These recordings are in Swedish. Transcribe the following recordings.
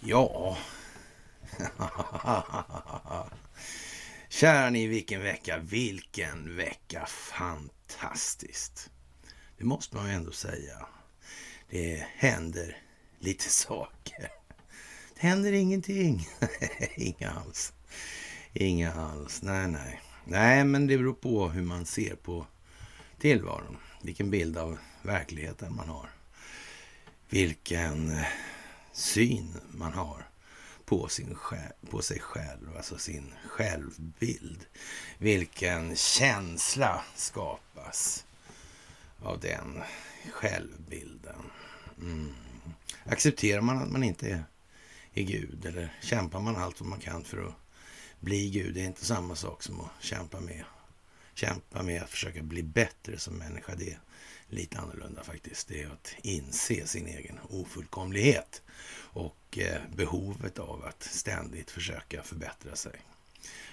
Ja. Kära ni, vilken vecka, vilken vecka. Fantastiskt. Det måste man ju ändå säga. Det händer lite saker. Det händer ingenting. Inga alls. Inga alls. Nej, nej. Nej, men det beror på hur man ser på tillvaron. Vilken bild av verkligheten man har. Vilken eh, syn man har på, sin själ, på sig själv, alltså sin självbild. Vilken känsla skapas av den självbilden. Mm. Accepterar man att man inte är, är Gud eller kämpar man allt vad man kan för att bli Gud? Det är inte samma sak som att kämpa med, kämpa med att försöka bli bättre som människa. Det är lite annorlunda faktiskt. Det är att inse sin egen ofullkomlighet och eh, behovet av att ständigt försöka förbättra sig.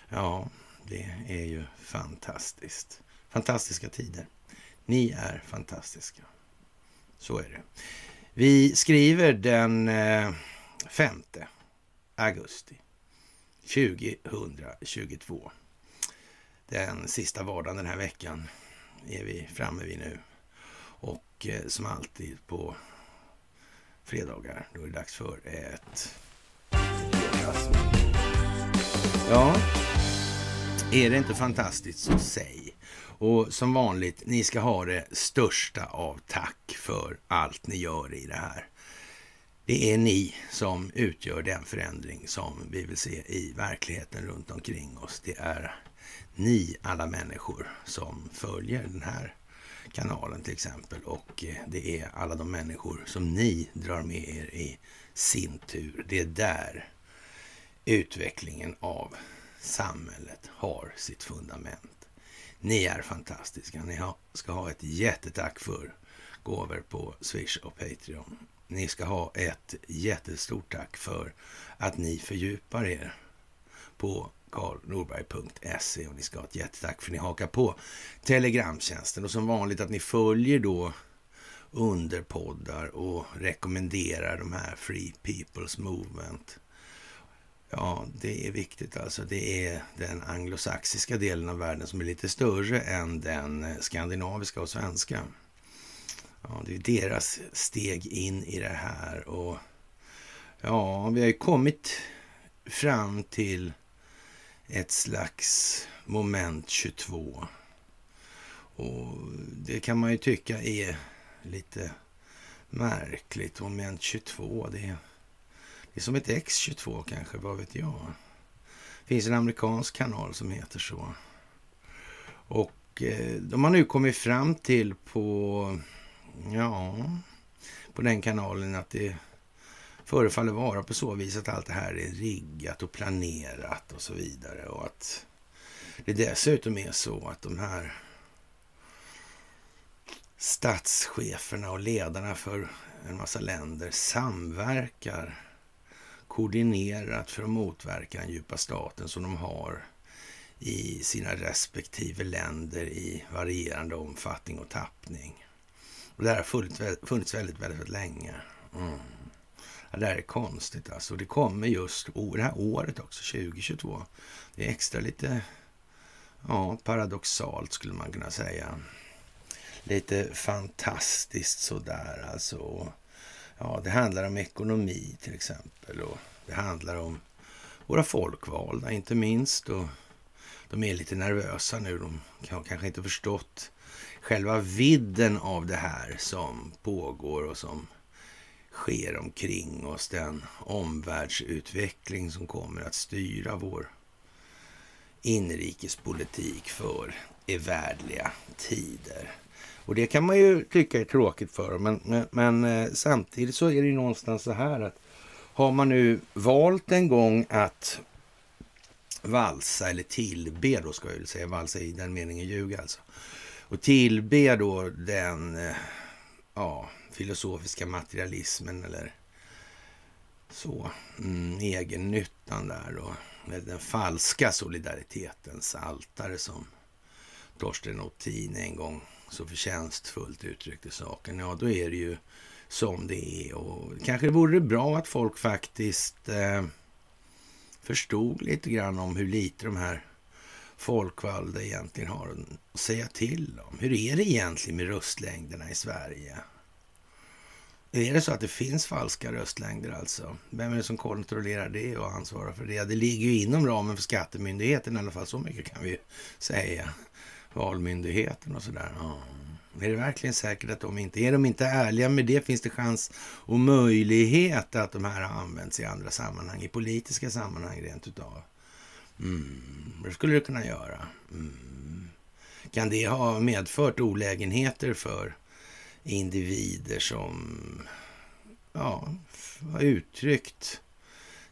Ja, det är ju fantastiskt. Fantastiska tider. Ni är fantastiska. Så är det. Vi skriver den eh, 5 augusti 2022. Den sista vardagen den här veckan är vi framme vid nu. Och eh, som alltid på fredagar, då är det dags för ett... Ja, är det inte fantastiskt så säg. Och som vanligt, ni ska ha det största av tack för allt ni gör i det här. Det är ni som utgör den förändring som vi vill se i verkligheten runt omkring oss. Det är ni alla människor som följer den här kanalen till exempel. Och eh, det är alla de människor som ni drar med er i sin tur. Det är där utvecklingen av samhället har sitt fundament. Ni är fantastiska. Ni ska ha ett jättetack för gåvor på Swish och Patreon. Ni ska ha ett jättestort tack för att ni fördjupar er på karlnorberg.se och ni ska ha ett jättetack för att ni hakar på Telegramtjänsten och som vanligt att ni följer då underpoddar och rekommenderar de här Free People's Movement. Ja, det är viktigt alltså. Det är den anglosaxiska delen av världen som är lite större än den skandinaviska och svenska. Ja, det är deras steg in i det här och ja, vi har ju kommit fram till ett slags moment 22. Och det kan man ju tycka är lite märkligt. Moment 22, det är, det är som ett X22 kanske, vad vet jag. Det finns en amerikansk kanal som heter så. Och eh, de har nu kommit fram till på, ja, på den kanalen att det förefaller vara på så vis att allt det här är riggat och planerat och så vidare. Och att det dessutom är så att de här statscheferna och ledarna för en massa länder samverkar koordinerat för att motverka den djupa staten som de har i sina respektive länder i varierande omfattning och tappning. Och det här har funnits, väldigt, väldigt, väldigt länge. Mm. Det här är konstigt alltså. Det kommer just det här året också, 2022. Det är extra lite ja, paradoxalt skulle man kunna säga. Lite fantastiskt sådär alltså. Ja, det handlar om ekonomi till exempel och det handlar om våra folkvalda inte minst. Och de är lite nervösa nu. De har kanske inte förstått själva vidden av det här som pågår och som sker omkring oss, den omvärldsutveckling som kommer att styra vår inrikespolitik för evärdliga tider. Och det kan man ju tycka är tråkigt för men, men, men eh, samtidigt så är det ju någonstans så här att har man nu valt en gång att valsa eller tillbe då ska jag väl säga, valsa i den meningen ljuga alltså. Och tillbe då den, eh, ja, filosofiska materialismen eller så. Mm, egennyttan där och den falska solidaritetens altare som Torsten Otin en gång så förtjänstfullt uttryckte saken, ja då är det ju som det är. Och kanske vore det bra att folk faktiskt eh, förstod lite grann om hur lite de här folkvalda egentligen har att säga till om. Hur är det egentligen med röstlängderna i Sverige? Är det så att det finns falska röstlängder alltså? Vem är det som kontrollerar det och ansvarar för det? Det ligger ju inom ramen för skattemyndigheten i alla fall, så mycket kan vi säga. Valmyndigheten och sådär. Ja. Är det verkligen säkert att de inte... Är de inte ärliga med det finns det chans och möjlighet att de här har använts i andra sammanhang, i politiska sammanhang rent utav. Mm, det skulle det kunna göra. Mm. Kan det ha medfört olägenheter för individer som ja, har uttryckt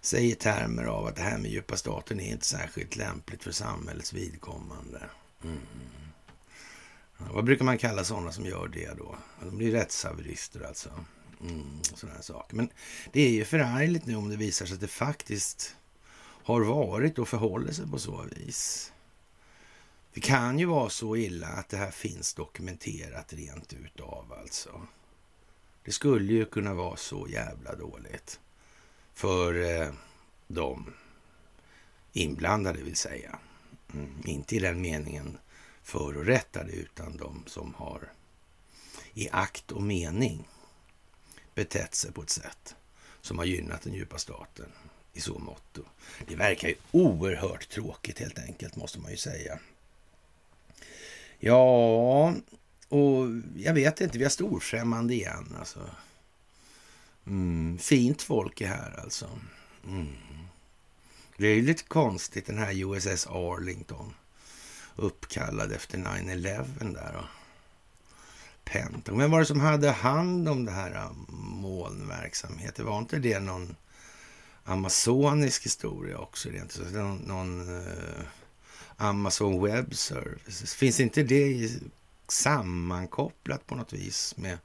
sig i termer av att det här med djupa staten är inte särskilt lämpligt för samhällets vidkommande. Mm. Ja, vad brukar man kalla sådana som gör det då? De blir rättshaverister alltså. Mm, sådana saker. Men det är ju förargligt nu om det visar sig att det faktiskt har varit och förhåller sig på så vis. Det kan ju vara så illa att det här finns dokumenterat rent utav alltså. Det skulle ju kunna vara så jävla dåligt för eh, de inblandade vill säga. Mm, inte i den meningen förorättade utan de som har i akt och mening betett sig på ett sätt som har gynnat den djupa staten i så mått. Det verkar ju oerhört tråkigt helt enkelt måste man ju säga. Ja, och jag vet inte, vi har storfrämmande igen alltså. Mm, fint folk är här alltså. Mm. Det är lite konstigt den här USS Arlington. Uppkallad efter 9-11 där. Och Pentagon. Vem var det som hade hand om det här äh, molnverksamheten? Var inte det någon amazonisk historia också? Rent, någon, någon uh, Amazon Web Services. Finns inte det sammankopplat på något vis med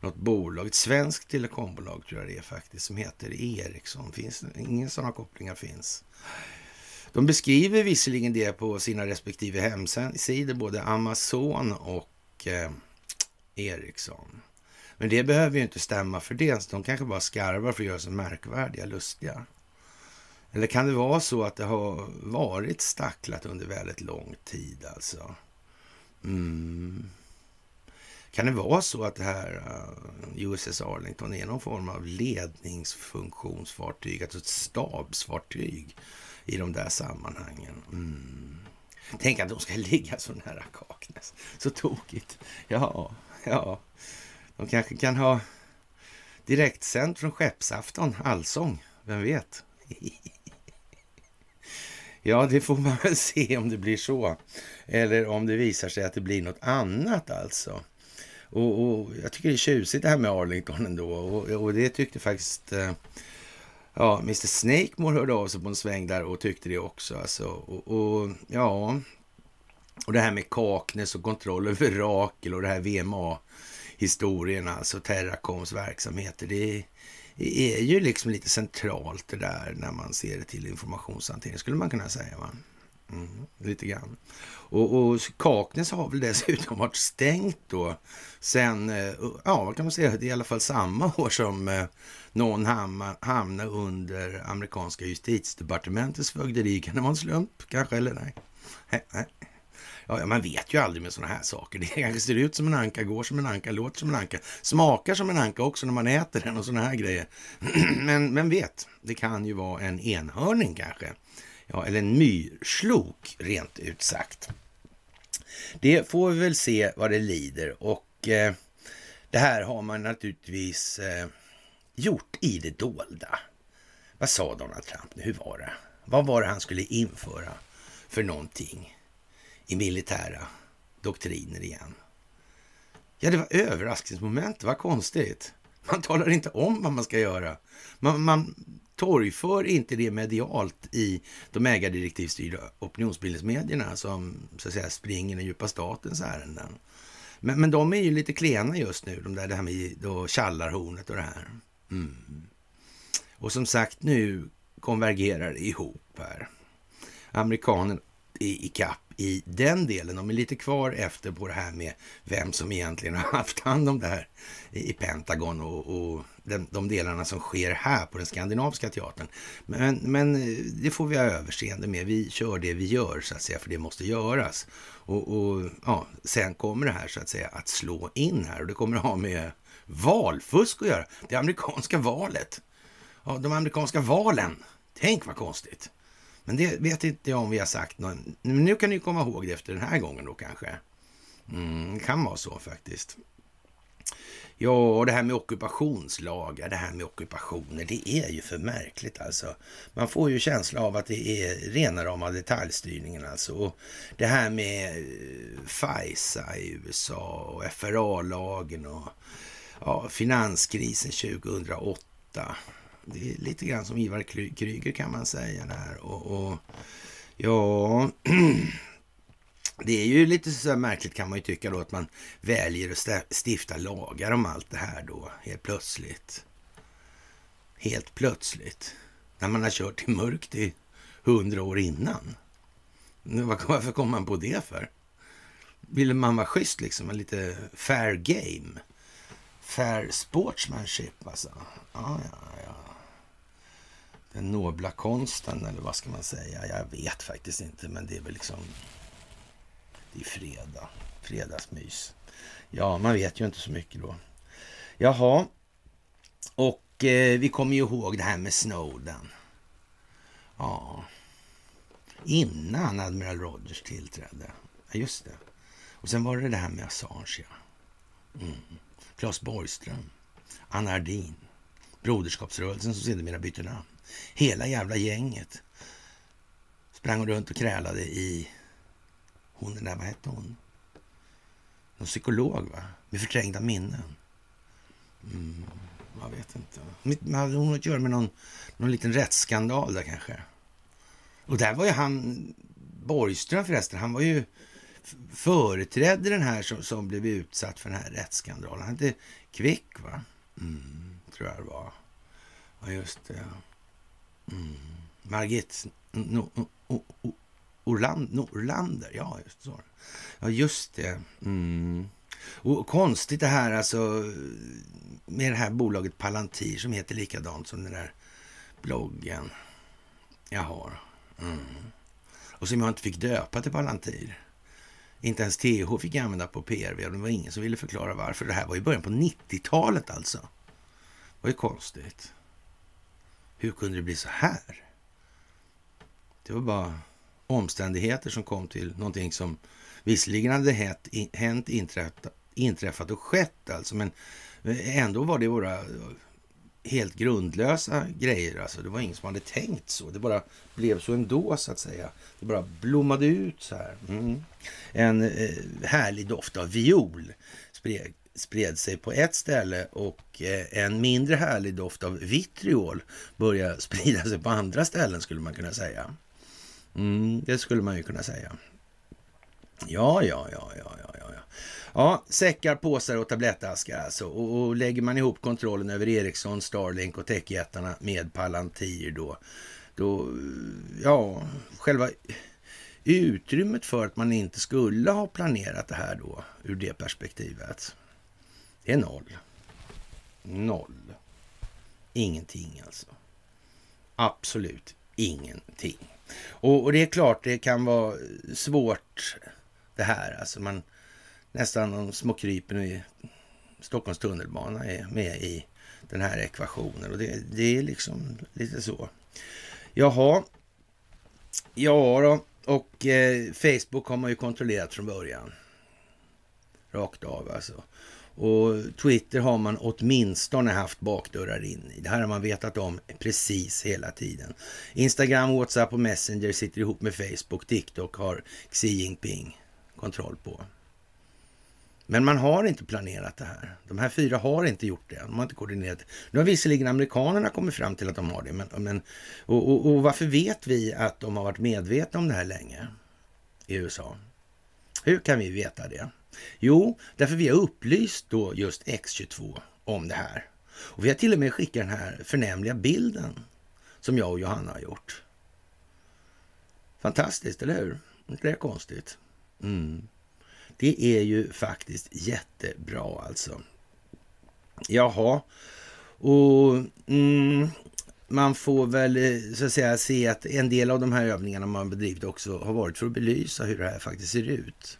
något bolag? Ett svenskt telekombolag tror jag det är faktiskt, som heter Ericsson. Finns, ingen sådana kopplingar finns. De beskriver visserligen det på sina respektive hemsidor, både Amazon och eh, Ericsson. Men det behöver ju inte stämma för det. De kanske bara skarvar för att göra sig märkvärdiga, lustiga. Eller kan det vara så att det har varit stacklat under väldigt lång tid alltså? Mm. Kan det vara så att det här eh, uh, USS Arlington är någon form av ledningsfunktionsfartyg, alltså ett stabsfartyg i de där sammanhangen? Mm. Tänk att de ska ligga så nära Kaknäs. Så tokigt. Ja, ja. De kanske kan ha direktsänt från skeppsafton, allsång. Vem vet? Ja, det får man väl se om det blir så. Eller om det visar sig att det blir något annat alltså. Och, och jag tycker det är tjusigt det här med Arlington ändå. Och, och det tyckte faktiskt... Eh, ja, Mr Snakemore hörde av sig på en sväng där och tyckte det också. Alltså. Och, och, ja, och det här med Kaknäs och kontroll över Rakel och det här VMA-historien, alltså Terracoms verksamheter. Det, det är ju liksom lite centralt det där när man ser det till informationshantering, skulle man kunna säga. Va? Mm, lite grann. Och, och Kaknäs har väl dessutom varit stängt då sen, eh, ja vad kan man säga, det är i alla fall samma år som eh, någon hamnade under amerikanska justitiedepartementets fögderi. Kan det vara en slump kanske, eller nej? nej. Ja, man vet ju aldrig med sådana här saker. Det kanske ser ut som en anka, går som en anka, låter som en anka, smakar som en anka också när man äter den och sådana här grejer. Men vem vet, det kan ju vara en enhörning kanske. Ja, eller en myrslok rent ut sagt. Det får vi väl se vad det lider och eh, det här har man naturligtvis eh, gjort i det dolda. Vad sa Donald Trump nu? Hur var det? Vad var det han skulle införa för någonting? I militära doktriner igen. Ja, det var överraskningsmoment. Vad konstigt. Man talar inte om vad man ska göra. Man, man torgför inte det medialt i de ägardirektivstyrda opinionsbildningsmedierna som så att säga springer den djupa statens ärenden. Men, men de är ju lite klena just nu, de där, det här med då Tjallarhornet och det här. Mm. Och som sagt, nu konvergerar det ihop här. Amerikanerna är i kapp i den delen. De är lite kvar efter på det här med vem som egentligen har haft hand om det här i Pentagon och, och de, de delarna som sker här på den skandinaviska teatern. Men, men eh, det får vi ha överseende med. Vi kör det vi gör så att säga, för det måste göras. Och, och ja, sen kommer det här så att säga att slå in här och det kommer att ha med valfusk att göra. Det amerikanska valet. Ja, de amerikanska valen. Tänk vad konstigt. Men det vet inte jag om vi har sagt. Någon. Nu kan ni komma ihåg det efter den här gången då kanske. Mm, det kan vara så faktiskt. Ja, och det här med ockupationslagar, det här med ockupationer, det är ju för märkligt alltså. Man får ju känsla av att det är rena rama detaljstyrningen alltså. Och det här med eh, FISA i USA och FRA-lagen och ja, finanskrisen 2008 det är lite grann som Ivar Kryger kan man säga där. Och, och ja, det är ju lite så märkligt kan man ju tycka då att man väljer att stifta lagar om allt det här då helt plötsligt. Helt plötsligt. När man har kört i mörkt i hundra år innan. Varför kom man på det för? Ville man vara schysst liksom? Lite fair game? Fair sportsmanship alltså? Ja, ja, ja den nobla konsten, eller vad ska man säga? Jag vet faktiskt inte, men det är väl liksom... Det är fredag, fredagsmys. Ja, man vet ju inte så mycket då. Jaha, och eh, vi kommer ju ihåg det här med Snowden. Ja, innan Admiral Rogers tillträdde. Ja, just det. Och sen var det det här med Assange, ja. Mm. Claes Borgström, Anna Ardin, Broderskapsrörelsen som sedermera bytte namn. Hela jävla gänget sprang runt och krälade i... Hon den där, vad hette hon? Någon psykolog, va? Med förträngda minnen. Mm, jag vet inte. Hade hon att göra med någon, någon liten rättsskandal där kanske? Och där var ju han, Borgström förresten, han var ju företrädde den här som, som blev utsatt för den här rättsskandalen. Han hette Kvick, va? Mm, tror jag det var. Ja, just det. Mm. Margit Norlander, ja just så. Ja, just det. Mm. Och konstigt det här alltså med det här bolaget Palantir som heter likadant som den där bloggen jag har. Mm. Och som jag inte fick döpa till Palantir. Inte ens TH fick jag använda på PRV och det var ingen som ville förklara varför. Det här var i början på 90-talet alltså. Det var ju konstigt. Hur kunde det bli så här? Det var bara omständigheter som kom till någonting som visserligen hade hänt, hänt inträffat, inträffat och skett alltså, men ändå var det våra helt grundlösa grejer. Alltså, det var ingen som hade tänkt så. Det bara blev så ändå, så att säga. Det bara blommade ut så här. Mm. En eh, härlig doft av viol spred, spred sig på ett ställe och eh, en mindre härlig doft av vitriol började sprida sig på andra ställen skulle man kunna säga. Mm, det skulle man ju kunna säga. Ja, ja, ja, ja, ja, ja. Ja, säckar, påsar och tablettaskar alltså. Och, och lägger man ihop kontrollen över Ericsson, Starlink och techjättarna med Palantir då, då, ja, själva utrymmet för att man inte skulle ha planerat det här då ur det perspektivet. Det är noll. Noll. Ingenting alltså. Absolut ingenting. Och, och, det är klart, det kan vara svårt det här. Alltså man nästan de små krypen i Stockholms tunnelbana är med i den här ekvationen. Och det, det är liksom lite så. Jaha. Ja då. Och eh, Facebook har man ju kontrollerat från början. Rakt av alltså. Och Twitter har man åtminstone haft bakdörrar in i. Det här har man vetat om precis hela tiden. Instagram, WhatsApp och Messenger sitter ihop med Facebook. TikTok har Xi Jinping kontroll på. Men man har inte planerat det här. De här fyra har inte gjort det. De har inte koordinerat det. Nu har visserligen amerikanerna kommit fram till att de har det. Men, men och, och, och varför vet vi att de har varit medvetna om det här länge i USA? Hur kan vi veta det? Jo, därför vi har upplyst då just X22 om det här. Och vi har till och med skickat den här förnämliga bilden som jag och Johanna har gjort. Fantastiskt, eller hur? inte det är konstigt? Mm. Det är ju faktiskt jättebra alltså. Jaha, och mm, man får väl eh, så att säga se att en del av de här övningarna man bedrivit också har varit för att belysa hur det här faktiskt ser ut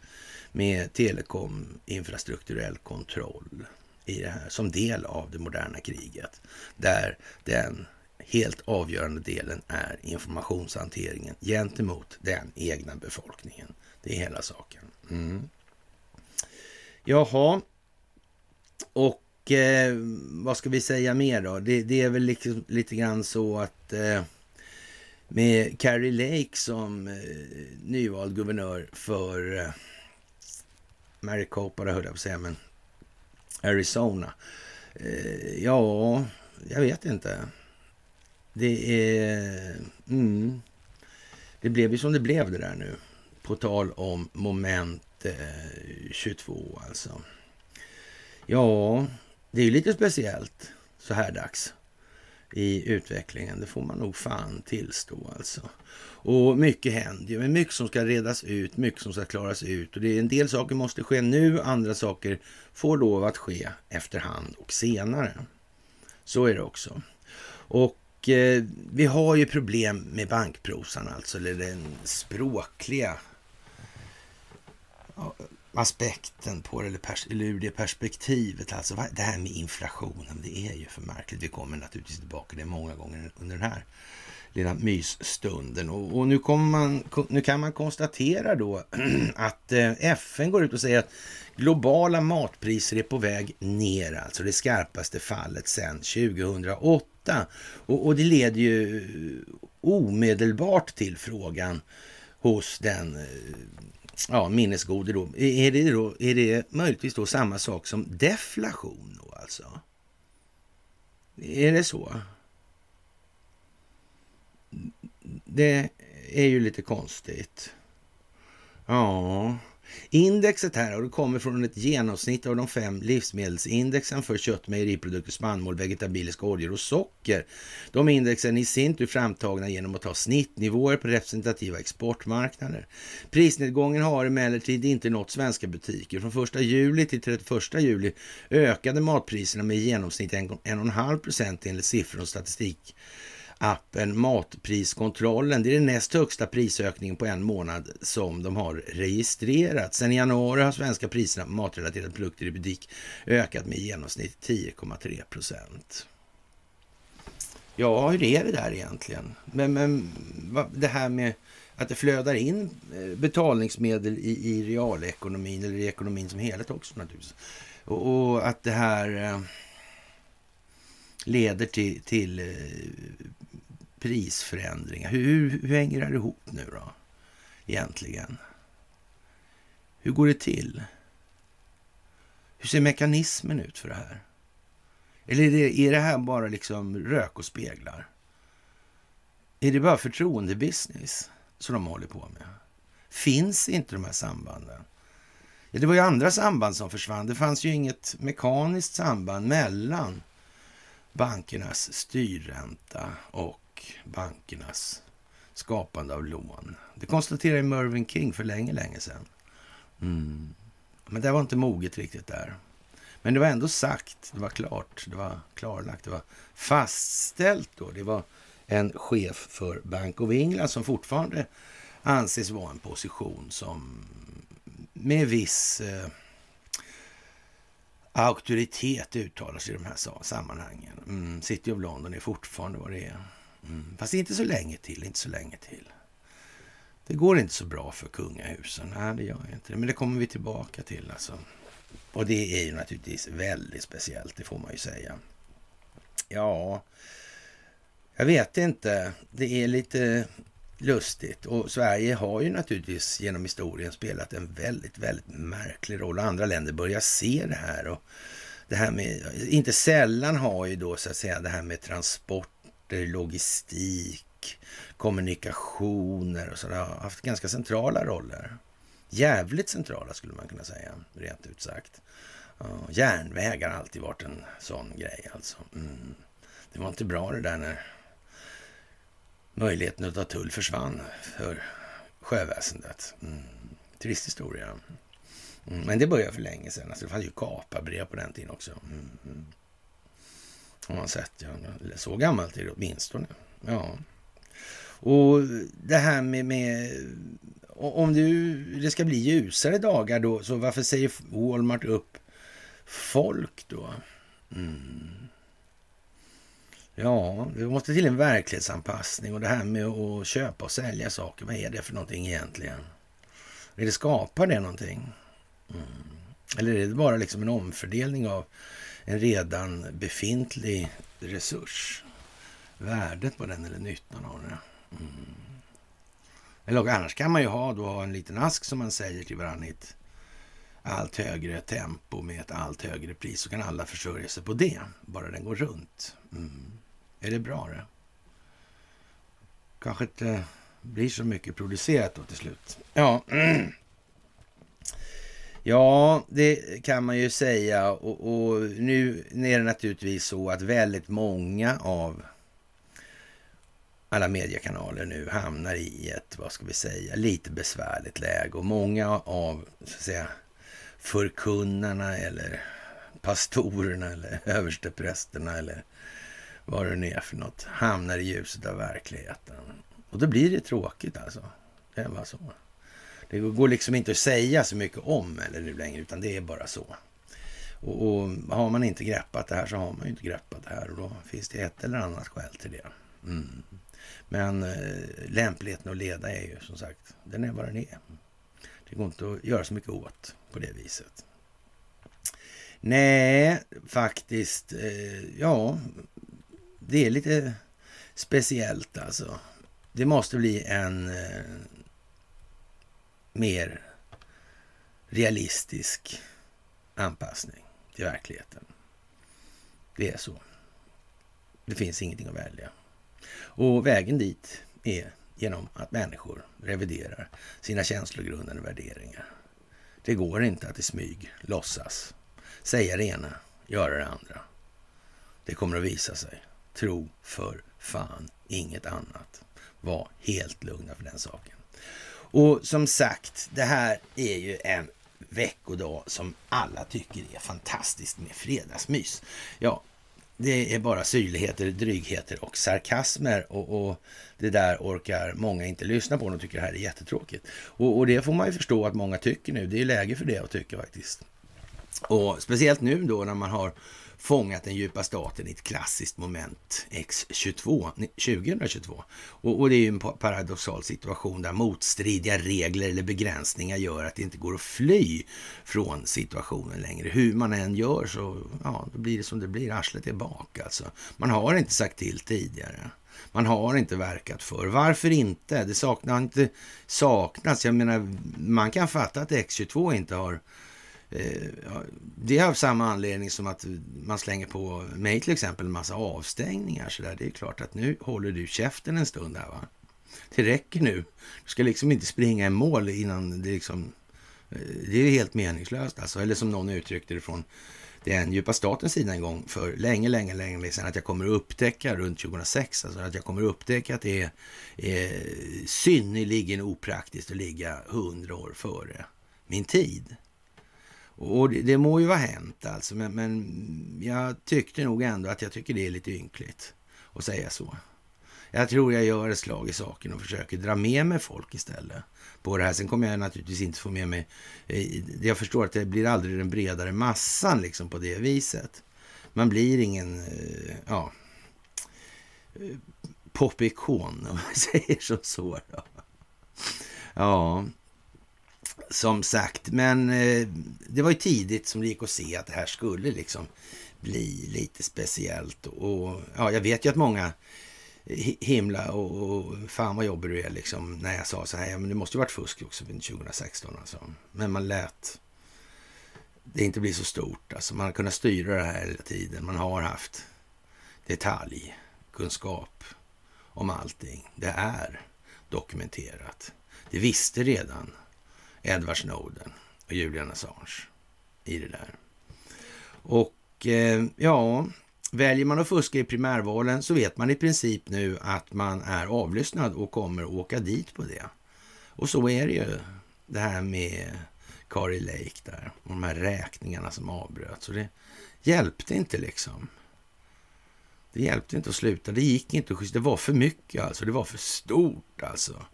med telekom infrastrukturell kontroll i det här som del av det moderna kriget. Där den helt avgörande delen är informationshanteringen gentemot den egna befolkningen. Det är hela saken. Mm. Jaha, och eh, vad ska vi säga mer då? Det, det är väl liksom, lite grann så att eh, med Carrie Lake som eh, nyvald guvernör för eh, Maricopa, höll jag på att säga, men Arizona. Eh, ja, jag vet inte. Det är... Mm, det blev ju som det blev det där nu. På tal om moment eh, 22 alltså. Ja, det är ju lite speciellt så här dags i utvecklingen. Det får man nog fan tillstå alltså. Och mycket händer ju, men mycket som ska redas ut, mycket som ska klaras ut. Och det är en del saker måste ske nu, andra saker får lov att ske efterhand och senare. Så är det också. Och eh, vi har ju problem med bankprosan alltså, eller den språkliga aspekten på det, eller, pers eller ur det perspektivet. Alltså det här med inflationen, det är ju för märkligt. Vi kommer naturligtvis tillbaka till det många gånger under den här lilla mysstunden. Och, och nu, man, nu, kan man konstatera då att eh, FN går ut och säger att globala matpriser är på väg ner, alltså det skarpaste fallet sedan 2008. Och, och det leder ju omedelbart till frågan hos den eh, ja, minnesgode då. Är det, då. är det möjligtvis då samma sak som deflation då alltså? Är det så? Det är ju lite konstigt. Ja, Indexet här och det kommer från ett genomsnitt av de fem livsmedelsindexen för kött, mejeriprodukter, spannmål, vegetabiliska oljor och socker. De indexen i sin tur framtagna genom att ta snittnivåer på representativa exportmarknader. Prisnedgången har emellertid inte nått svenska butiker. Från 1 juli till 31 juli ökade matpriserna med i genomsnitt 1,5 procent enligt siffror och statistik appen Matpriskontrollen. Det är den näst högsta prisökningen på en månad som de har registrerat. Sedan i januari har svenska priserna på matrelaterade produkter i butik ökat med i genomsnitt 10,3 procent. Ja, hur är det där egentligen? Men, men det här med att det flödar in eh, betalningsmedel i, i realekonomin eller i ekonomin som helhet också naturligtvis. Och, och att det här eh, leder till, till eh, prisförändringar. Hur, hur, hur hänger det här ihop nu då, egentligen? Hur går det till? Hur ser mekanismen ut för det här? Eller är det, är det här bara liksom rök och speglar? Är det bara förtroendebusiness som de håller på med? Finns inte de här sambanden? Ja, det var ju andra samband som försvann. Det fanns ju inget mekaniskt samband mellan bankernas styrränta och bankernas skapande av lån. Det konstaterade Mervyn King för länge, länge sedan. Mm. Men det var inte moget riktigt där. Men det var ändå sagt, det var klart, det var klarlagt, det var fastställt då. Det var en chef för Bank of England som fortfarande anses vara en position som med viss eh, auktoritet uttalar sig i de här sammanhangen. Mm, City of London är fortfarande vad det är. Mm. Fast inte så länge till, inte så länge till. Det går inte så bra för kungahusen. Nej, det gör inte det. Men det kommer vi tillbaka till alltså. Och det är ju naturligtvis väldigt speciellt, det får man ju säga. Ja, jag vet inte. Det är lite lustigt. Och Sverige har ju naturligtvis genom historien spelat en väldigt, väldigt märklig roll. Andra länder börjar se det här. Och det här med, inte sällan har ju då så att säga det här med transport transporter, logistik, kommunikationer och sådär har haft ganska centrala roller. Jävligt centrala skulle man kunna säga, rent ut sagt. Järnvägar har alltid varit en sån grej alltså. Mm. Det var inte bra det där när möjligheten att ta tull försvann för sjöväsendet. Mm. Trist historia. Mm. Men det började för länge sedan. Alltså, det fanns ju kapabrev på den tiden också. Mm som man sett, ja. Så gammalt är det åtminstone. Ja. Och det här med, med om du, det ska bli ljusare dagar då, så varför säger Walmart upp folk då? Mm. Ja, det måste till en verklighetsanpassning och det här med att köpa och sälja saker, vad är det för någonting egentligen? Är det skapar det någonting? Mm. Eller är det bara liksom en omfördelning av en redan befintlig resurs? Värdet på den eller nyttan av den? Mm. Eller annars kan man ju ha då en liten ask som man säger till varandra i ett allt högre tempo med ett allt högre pris så kan alla försörja sig på det, bara den går runt. Mm. Är det bra det? Kanske inte blir så mycket producerat då till slut. Ja, ja det kan man ju säga och, och nu är det naturligtvis så att väldigt många av alla mediekanaler nu hamnar i ett, vad ska vi säga, lite besvärligt läge och många av, så att säga, förkunnarna eller pastorerna eller översteprästerna eller vad det nu är för något, hamnar i ljuset av verkligheten. Och då blir det tråkigt alltså. Det är bara så. Det går liksom inte att säga så mycket om eller nu längre, utan det är bara så. Och, och, har man inte greppat det här så har man ju inte greppat det här och då finns det ett eller annat skäl till det. Mm. Men eh, lämpligheten att leda är ju som sagt, den är vad den är. Det går inte att göra så mycket åt på det viset. Nej, faktiskt, eh, ja, det är lite speciellt alltså. Det måste bli en eh, mer realistisk anpassning till verkligheten. Det är så. Det finns ingenting att välja. Och vägen dit är genom att människor reviderar sina känslogrundande värderingar. Det går inte att i smyg låtsas, säga det ena, göra det andra. Det kommer att visa sig. Tro för fan inget annat. Var helt lugna för den saken. Och som sagt, det här är ju en veckodag som alla tycker är fantastiskt med fredagsmys. Ja, det är bara syrligheter, drygheter och sarkasmer och, och, det där orkar många inte lyssna på. De tycker det här är jättetråkigt. Och, och det får man ju förstå att många tycker nu. Det är läge för det att tycka faktiskt. Och speciellt nu då när man har fångat den djupa staten i ett klassiskt moment X22 2022. Och, och, det är ju en paradoxal situation där motstridiga regler eller begränsningar gör att det inte går att fly från situationen längre. Hur man än gör så ja, då blir det som det blir. Arslet är bak alltså. Man har inte sagt till tidigare. Man har inte verkat för. Varför inte? Det saknar inte saknats. Jag menar, man kan fatta att X22 inte har Eh, det är av samma anledning som att man slänger på mig till exempel en massa avstängningar. Så där. Det är klart att nu håller du käften en stund här. Va? Det räcker nu. Du ska liksom inte springa i mål innan det liksom... Eh, det är helt meningslöst alltså. Eller som någon uttryckte det från den djupa statens sida en gång för länge, länge, länge sedan att jag kommer att upptäcka runt 2006, alltså att jag kommer att upptäcka att det är, är synnerligen opraktiskt att ligga hundra år före min tid. Och det, det må ju vara hänt alltså, men, men jag tyckte nog ändå att jag tycker det är lite ynkligt att säga så. Jag tror jag gör ett slag i saken och försöker dra med mig folk istället på det här. Sen kommer jag naturligtvis inte få med mig... Eh, jag förstår att det blir aldrig den bredare massan liksom på det viset. Man blir ingen, eh, ja, eh, popikon om man säger som så. Då. Ja, som sagt, men eh, det var ju tidigt som det gick att se att det här skulle liksom bli lite speciellt. Och ja, jag vet ju att många himla och, och fan vad jobbig du är liksom när jag sa så här, ja men det måste ju varit fusk också 2016 alltså. Men man lät det inte bli så stort alltså. Man har kunnat styra det här hela tiden. Man har haft detaljkunskap om allting. Det är dokumenterat. Det visste redan Edward Snowden och Julian Assange i det där. Och eh, ja, väljer man att fuska i primärvalen så vet man i princip nu att man är avlyssnad och kommer att åka dit på det. Och så är det ju det här med Kari Lake där och de här räkningarna som avbröts. Och det hjälpte inte liksom. Det hjälpte inte att sluta. Det gick inte att Det var för mycket alltså. Det var för stort alltså.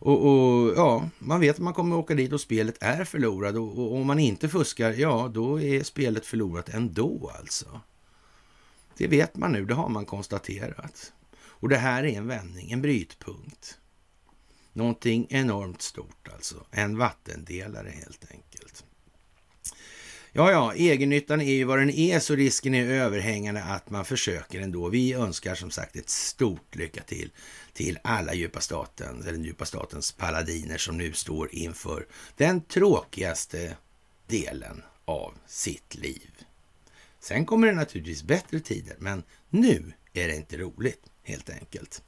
Och, och, ja, man vet att man kommer åka dit och spelet är förlorat. Och, och om man inte fuskar, ja, då är spelet förlorat ändå alltså. Det vet man nu, det har man konstaterat. Och det här är en vändning, en brytpunkt. Någonting enormt stort alltså. En vattendelare helt enkelt. Ja, ja, egennyttan är ju vad den är, så risken är överhängande att man försöker ändå. Vi önskar som sagt ett stort lycka till till alla djupa staten, eller djupa statens paladiner som nu står inför den tråkigaste delen av sitt liv. Sen kommer det naturligtvis bättre tider, men nu är det inte roligt helt enkelt.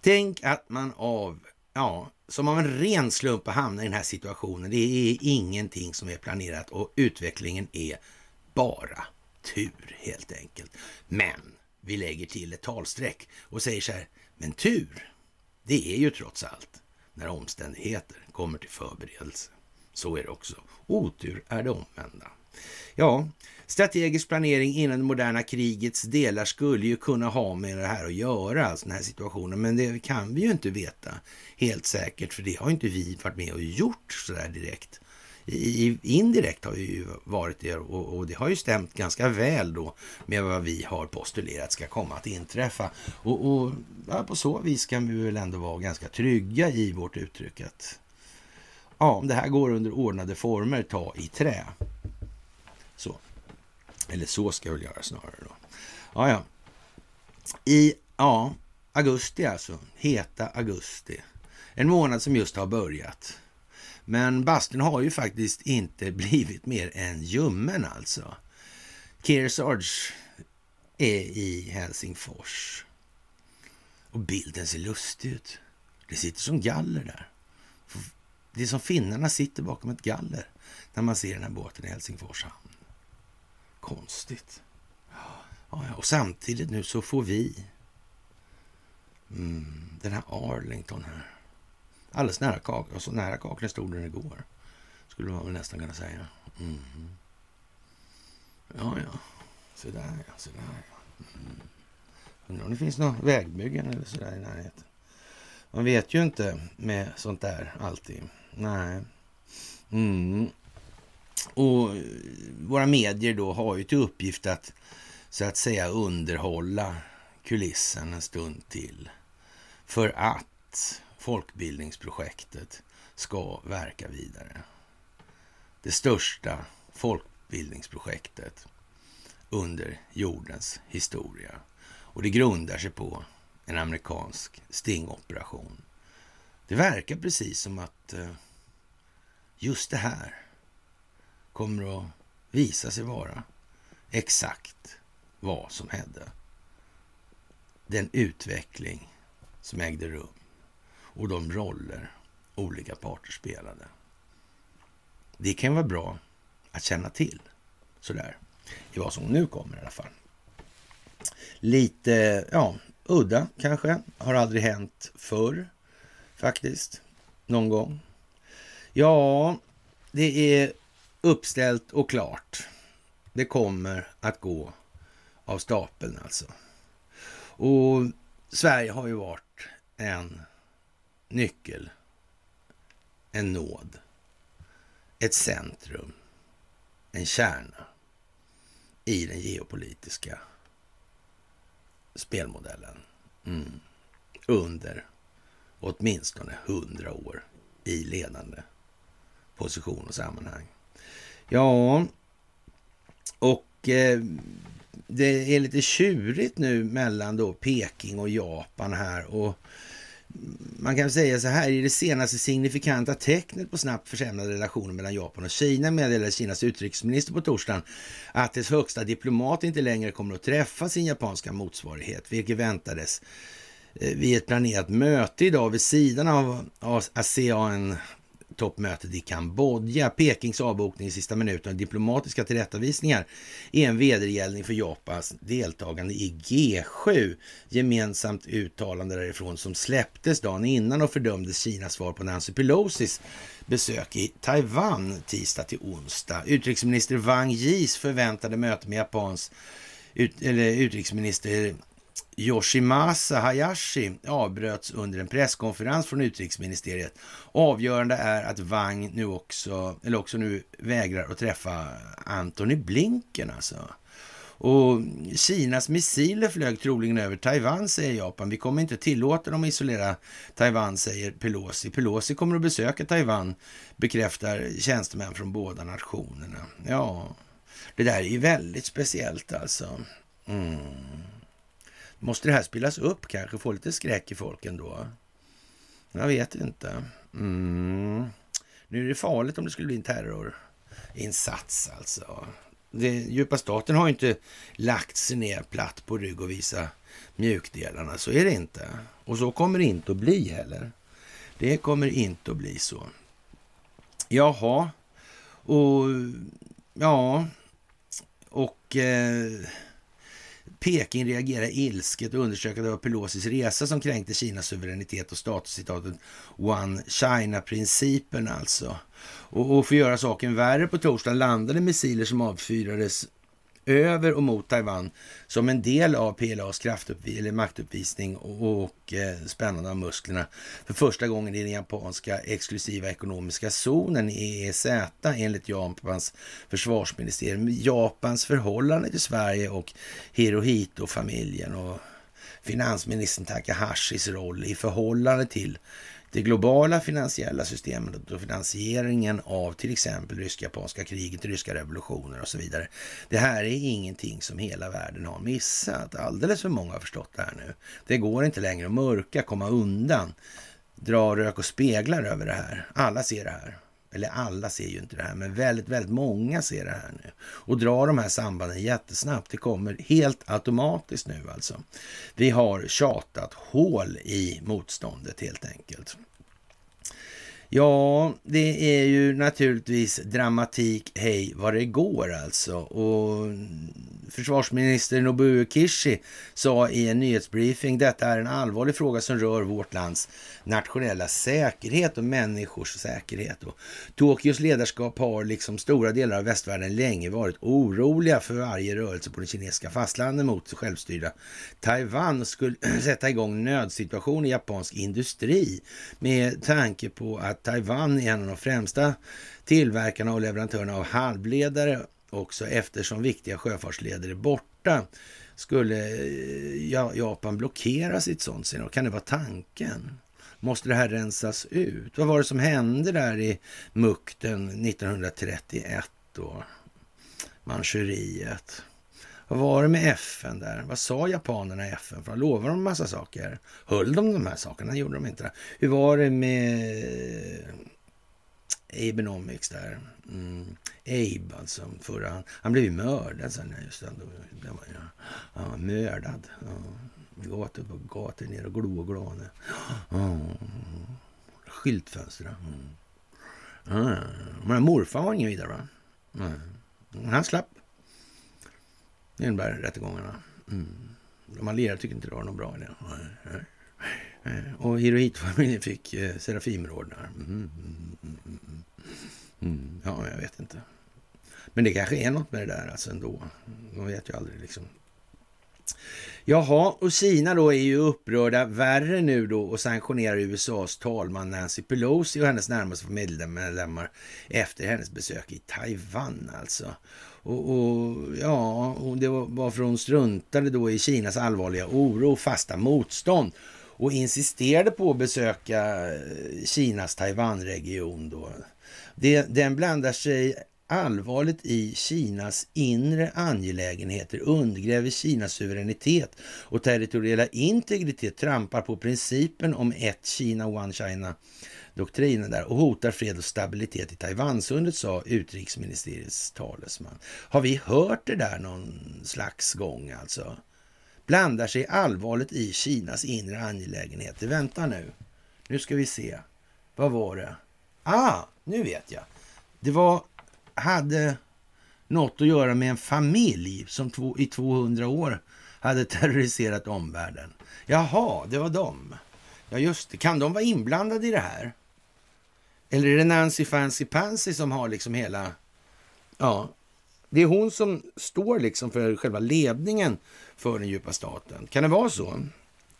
Tänk att man av, ja, som av en ren slump hamnar i den här situationen. Det är ingenting som är planerat och utvecklingen är bara tur helt enkelt. Men vi lägger till ett talstreck och säger så här, men tur, det är ju trots allt när omständigheter kommer till förberedelse. Så är det också. Otur är det omvända. Ja, strategisk planering innan det moderna krigets delar skulle ju kunna ha med det här att göra, alltså den här situationen. Men det kan vi ju inte veta helt säkert, för det har inte vi varit med och gjort så där direkt. I, indirekt har vi ju varit det och, och, det har ju stämt ganska väl då med vad vi har postulerat ska komma att inträffa. Och, och ja, på så vis kan vi väl ändå vara ganska trygga i vårt uttryck att ja, om det här går under ordnade former, ta i trä. Så. Eller så ska jag väl göra snarare då. Ja, ja. I ja, augusti alltså, heta augusti. En månad som just har börjat. Men bastun har ju faktiskt inte blivit mer än ljummen alltså. Kearsarge är i Helsingfors. Och bilden ser lustig ut. Det sitter som galler där. Det är som finnarna sitter bakom ett galler när man ser den här båten i Helsingfors hamn. Konstigt. Ja. Och samtidigt nu så får vi mm, den här Arlington här. Alldeles nära kaklet. Så nära kaklet stod den igår. Skulle man väl nästan kunna säga. Mm. Ja, ja. Så där ja, så där ja. Mm. Undrar om det finns några vägbyggen eller sådär i närheten. Man vet ju inte med sånt där alltid. Nej. Mm. Och eh, våra medier då har ju till uppgift att så att säga underhålla kulissen en stund till. För att folkbildningsprojektet ska verka vidare. Det största folkbildningsprojektet under jordens historia. Och det grundar sig på en amerikansk stingoperation. Det verkar precis som att eh, just det här kommer att visa sig vara exakt vad som hände. Den utveckling som ägde rum och de roller olika parter spelade. Det kan vara bra att känna till sådär i vad som nu kommer i alla fall. Lite, ja, udda kanske. Har aldrig hänt förr faktiskt. Någon gång. Ja, det är uppställt och klart. Det kommer att gå av stapeln alltså. Och Sverige har ju varit en nyckel, en nåd, ett centrum, en kärna i den geopolitiska spelmodellen. Mm. Under åtminstone hundra år i ledande position och sammanhang. Ja, och eh, det är lite tjurigt nu mellan då Peking och Japan här och man kan säga så här, i det senaste signifikanta tecknet på snabbt försämrade relationer mellan Japan och Kina meddelade Kinas utrikesminister på torsdagen att dess högsta diplomat inte längre kommer att träffa sin japanska motsvarighet, vilket väntades eh, vid ett planerat möte idag vid sidan av ASEAN toppmötet i Kambodja. Pekings avbokning i sista minuten och diplomatiska tillrättavisningar är en vedergällning för Japans deltagande i G7. Gemensamt uttalande därifrån som släpptes dagen innan och fördömdes Kinas svar på Nancy Pelosis besök i Taiwan tisdag till onsdag. Utrikesminister Wang Yis förväntade möte med Japans ut, eller utrikesminister Yoshimasa Hayashi avbröts under en presskonferens från utrikesministeriet. Avgörande är att Wang nu också, eller också nu vägrar att träffa Antony Blinken alltså. Och Kinas missiler flög troligen över Taiwan, säger Japan. Vi kommer inte tillåta dem att isolera Taiwan, säger Pelosi. Pelosi kommer att besöka Taiwan, bekräftar tjänstemän från båda nationerna. Ja, det där är ju väldigt speciellt alltså. Mm. Måste det här spelas upp kanske? Få lite skräck i folk ändå? Jag vet inte. Mm. Nu är det farligt om det skulle bli en terrorinsats alltså. Den djupa staten har ju inte lagt sig ner platt på rygg och visa mjukdelarna. Så är det inte. Och så kommer det inte att bli heller. Det kommer inte att bli så. Jaha, och ja, och eh, Peking reagerar ilsket och undersöker att det var Pelosis resa som kränkte Kinas suveränitet och statuscitatet One China-principen alltså. Och, och för att göra saken värre på torsdagen landade missiler som avfyrades över och mot Taiwan som en del av PLAs kraftuppvi eller maktuppvisning och, och eh, spännande av musklerna för första gången i den japanska exklusiva ekonomiska zonen EEZ enligt Japans försvarsministerium. Japans förhållande till Sverige och Hirohito-familjen och finansministern Takahashis roll i förhållande till det globala finansiella systemet och finansieringen av till exempel rysk-japanska kriget, ryska revolutioner och så vidare. Det här är ingenting som hela världen har missat. Alldeles för många har förstått det här nu. Det går inte längre att mörka, komma undan, dra rök och speglar över det här. Alla ser det här. Eller alla ser ju inte det här, men väldigt, väldigt många ser det här nu. Och drar de här sambanden jättesnabbt. Det kommer helt automatiskt nu alltså. Vi har tjatat hål i motståndet helt enkelt. Ja, det är ju naturligtvis dramatik hej vad det går alltså. Och försvarsminister Nobuo Kishi sa i en nyhetsbriefing detta är en allvarlig fråga som rör vårt lands nationella säkerhet och människors säkerhet. Och Tokyos ledarskap har liksom stora delar av västvärlden länge varit oroliga för varje rörelse på det kinesiska fastlandet mot självstyrda Taiwan och skulle sätta igång nödsituation i japansk industri med tanke på att Taiwan är en av de främsta tillverkarna och leverantörerna av halvledare också eftersom viktiga sjöfartsleder är borta skulle eh, Japan blockera sitt sånt scenario? Kan det vara tanken? Måste det här rensas ut? Vad var det som hände där i mukten 1931 då? Manchuriet. Vad var det med FN där? Vad sa japanerna i FN? För lovade de en massa saker. Höll de de här sakerna? Gjorde de inte det? Hur var det med Abenomics där? Mm. Abe alltså, förra, han, han blev ju mördad sen. Just det, då, ja, ja, mördad. Ja. Gator på gator ner och glo och glane. Ja. Skyltfönster. Mm. Ja. Men morfar var ingen vidare va? Mm. Han slapp. Det innebär rättegångarna. Mm. De allierade tyckte inte det var någon bra idé. Och Hirohito-familjen fick eh, Serafimordnar. Mm, mm, mm, mm, mm, ja, jag vet inte. Men det kanske är något med det där alltså ändå. Man vet ju aldrig liksom. Jaha, och Kina då är ju upprörda värre nu då och sanktionerar USAs talman Nancy Pelosi och hennes närmaste familjemedlemmar efter hennes besök i Taiwan alltså. Och, och, ja, och det var varför hon struntade då i Kinas allvarliga oro och fasta motstånd och insisterade på att besöka eh, Kinas Taiwanregion då. Det, den blandar sig allvarligt i Kinas inre angelägenheter, undergräver Kinas suveränitet och territoriella integritet, trampar på principen om ett Kina, one China doktrinen där och hotar fred och stabilitet i Taiwansundet, sa utrikesministeriets talesman. Har vi hört det där någon slags gång alltså? Blandar sig allvarligt i Kinas inre angelägenheter. Vänta nu. Nu ska vi se. Vad var det? Ah! nu vet jag. Det var, hade något att göra med en familj som två, i 200 år hade terroriserat omvärlden. Jaha, det var dem. Ja, just det. Kan de vara inblandade i det här? Eller är det Nancy Fancy Pansy som har liksom hela... Ja, det är hon som står liksom för själva ledningen för den djupa staten. Kan det vara så?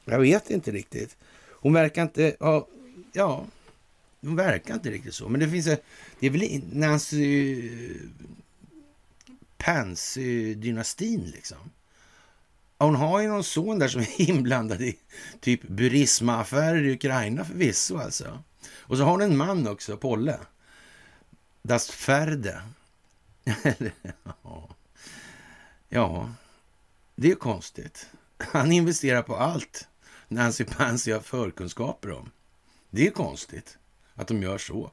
Jag vet inte riktigt. Hon verkar inte ha... Ja, hon verkar inte riktigt så. Men det finns... Det är väl Nancy Pansy-dynastin liksom. Hon har ju någon son där som är inblandad i typ Burisma-affärer i Ukraina förvisso alltså. Och så har hon en man också, Polle. Das Ferde. ja, det är konstigt. Han investerar på allt Nancy Pansy har förkunskaper om. Det är konstigt att de gör så.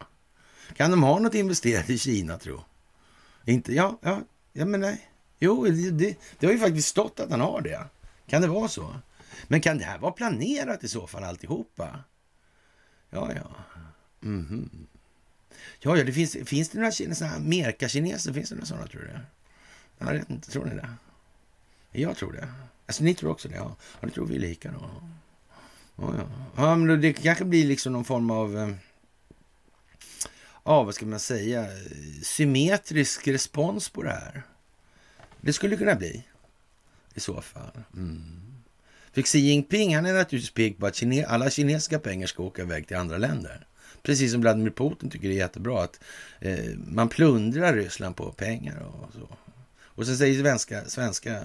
Kan de ha något investerat i Kina, tro? Inte? Ja, ja, ja men nej. Jo, det, det, det har ju faktiskt stått att han har det. Kan det vara så? Men kan det här vara planerat i så fall alltihopa? Ja, ja. Mm -hmm. Ja, ja, det finns, finns det några sådana Merka-kineser? Finns det några sådana, tror du? Jag vet inte, tror ni det? Jag tror det. Alltså, ni tror också det? Ja, ja det tror vi lika då. Ja, ja. ja men det kanske blir liksom någon form av... Eh, ja, vad ska man säga? Symmetrisk respons på det här. Det skulle kunna bli i så fall. Mm. För Xi Jinping han är naturligtvis pigg på att kine alla kinesiska pengar ska åka iväg till andra länder. Precis som Vladimir Putin tycker det är jättebra att eh, man plundrar Ryssland på pengar och så. Och sen säger svenska, svenska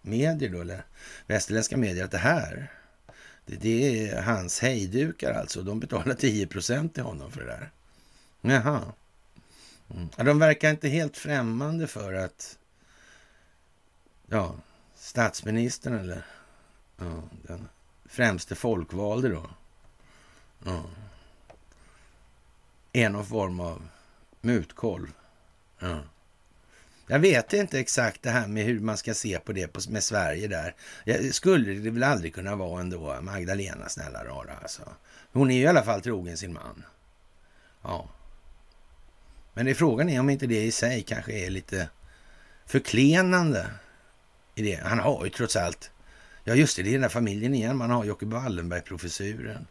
medier då, eller västerländska medier att det här, det, det är hans hejdukar alltså. De betalar 10 procent till honom för det där. Jaha. Mm. Ja, de verkar inte helt främmande för att ja, statsministern eller ja, den främste folkvalde då. Ja, är någon form av mutkolv. Ja. Jag vet inte exakt det här med hur man ska se på det med Sverige där. Jag skulle det väl aldrig kunna vara ändå Magdalena, snälla rara alltså. Hon är ju i alla fall trogen sin man. Ja. Men det frågan är om inte det i sig kanske är lite förklenande i det. Han har ju trots allt, ja just det, det är den där familjen igen. Man har Jocke Wallenberg-professuren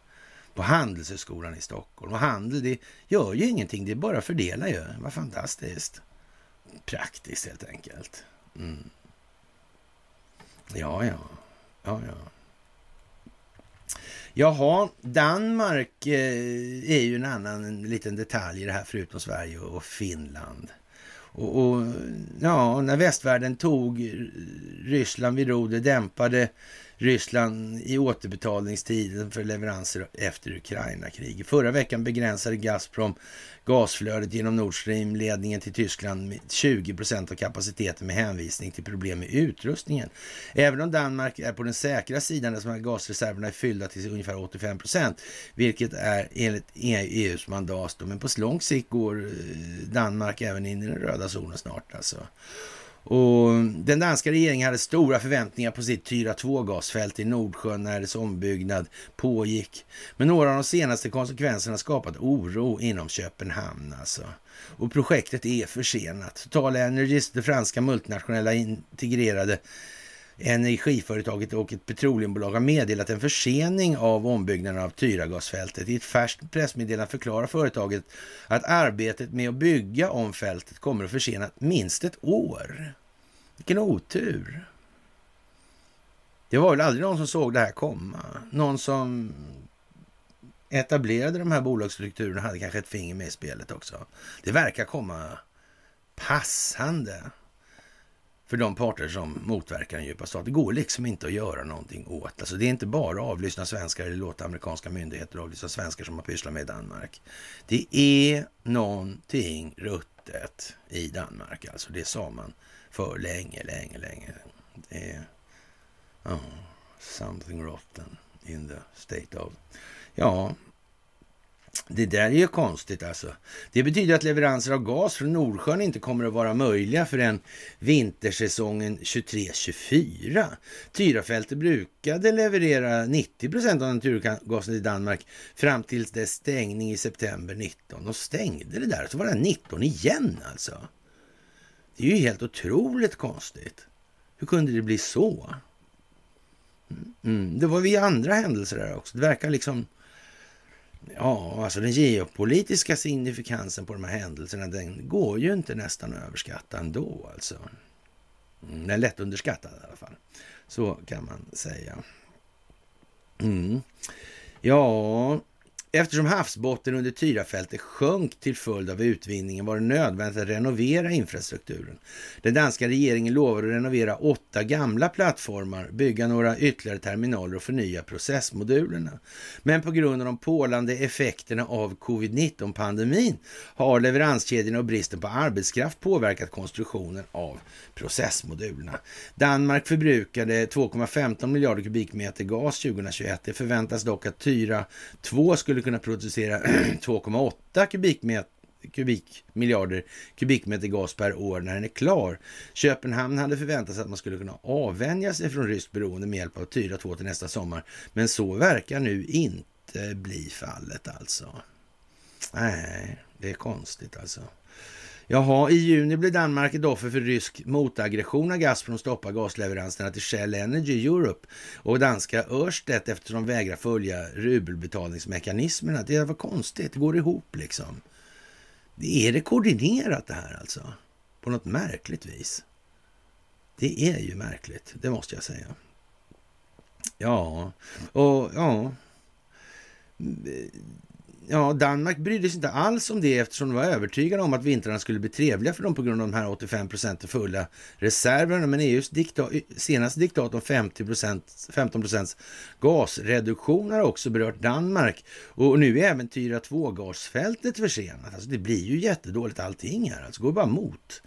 på Handelshögskolan i Stockholm. Och handel, det gör ju ingenting, det är bara att fördela ju. Vad fantastiskt. Praktiskt helt enkelt. Mm. Ja, ja. Ja, ja. Jaha, Danmark eh, är ju en annan en liten detalj i det här förutom Sverige och Finland. Och, och, ja, när västvärlden tog Ryssland vid roder dämpade Ryssland i återbetalningstiden för leveranser efter Ukraina-kriget. Förra veckan begränsade Gazprom gasflödet genom Nord Stream-ledningen till Tyskland med 20 procent av kapaciteten med hänvisning till problem med utrustningen. Även om Danmark är på den säkra sidan där gasreserverna är fyllda till ungefär 85 procent, vilket är enligt EUs mandat. Men på lång sikt går eh, Danmark även in i den röda zonen snart alltså. Och den danska regeringen hade stora förväntningar på sitt Tyra 2-gasfält i Nordsjön när dess ombyggnad pågick. Men några av de senaste konsekvenserna har skapat oro inom Köpenhamn. Alltså. Och projektet är försenat. Total Energies, det franska multinationella integrerade energiföretaget och ett petroleumbolag har meddelat en försening av ombyggnaden av Tyragasfältet. I ett färskt pressmeddelande förklarar företaget att arbetet med att bygga om fältet kommer att försena minst ett år. Vilken otur! Det var väl aldrig någon som såg det här komma. Någon som etablerade de här bolagsstrukturerna hade kanske ett finger med i spelet också. Det verkar komma passande för de parter som motverkar den djupa staten. Det går liksom inte att göra någonting åt. Alltså det är inte bara att avlyssna svenskar eller låta amerikanska myndigheter avlyssna svenskar som har pysslat med i Danmark. Det är någonting ruttet i Danmark. Alltså det sa man för länge, länge, länge. Det är oh, something rotten in the state of... Ja, det där är ju konstigt alltså. Det betyder att leveranser av gas från Nordsjön inte kommer att vara möjliga förrän vintersäsongen 23-24. Tyrafältet brukade leverera 90 procent av naturgasen till Danmark fram till dess stängning i september 19. Och stängde det där, så var det 19 igen alltså. Det är ju helt otroligt konstigt. Hur kunde det bli så? Mm. mm. Det var vi andra händelser där också. Det verkar liksom Ja, alltså den geopolitiska signifikansen på de här händelserna, den går ju inte nästan att överskatta ändå alltså. Mm, den är lätt underskattad i alla fall. Så kan man säga. Mm. Ja, Eftersom havsbotten under Tyrafältet sjönk till följd av utvinningen var det nödvändigt att renovera infrastrukturen. Den danska regeringen lovade att renovera åtta gamla plattformar, bygga några ytterligare terminaler och förnya processmodulerna. Men på grund av de pålande effekterna av covid-19-pandemin har leveranskedjorna och bristen på arbetskraft påverkat konstruktionen av processmodulerna. Danmark förbrukade 2,15 miljarder kubikmeter gas 2021. Det förväntas dock att Tyra 2 skulle skulle kunna producera 2,8 kubikmeter kubikmiljarder kubikmeter gas per år när den är klar. Köpenhamn hade förväntat sig att man skulle kunna avvänja sig från ryskt beroende med hjälp av Tyra 2 till nästa sommar. Men så verkar nu inte bli fallet alltså. Nej, det är konstigt alltså. Jaha, i juni blev Danmark ett offer för rysk motaggression av Gazprom stoppar gasleveranserna till Shell Energy Europe och danska Ørsted eftersom de vägrar följa rubelbetalningsmekanismerna. Det var konstigt, det går ihop liksom. Är det koordinerat det här alltså? På något märkligt vis. Det är ju märkligt, det måste jag säga. Ja, och ja ja, Danmark brydde sig inte alls om det eftersom de var övertygade om att vintrarna skulle bli trevliga för dem på grund av de här 85 procenten fulla reserverna. Men EUs dikta senaste diktat om 50 15 procents gasreduktion har också berört Danmark. Och nu är även Tyra 2-gasfältet försenat. Alltså det blir ju jättedåligt allting här. Alltså går bara mot.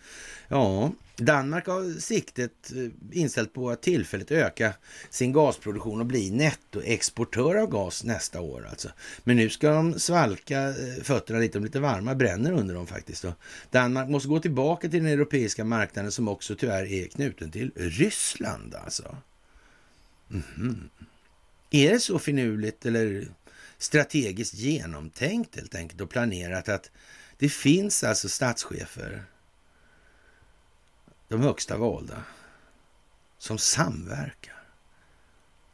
Ja, Danmark har siktet eh, inställt på att tillfälligt öka sin gasproduktion och bli nettoexportör av gas nästa år. Alltså. Men nu ska de svalka eh, fötterna lite, de lite varma, bränner under dem faktiskt. Danmark måste gå tillbaka till den europeiska marknaden som också tyvärr är knuten till Ryssland. Alltså. Mm -hmm. Är det så finurligt eller strategiskt genomtänkt helt enkelt och planerat att det finns alltså statschefer de högsta valda som samverkar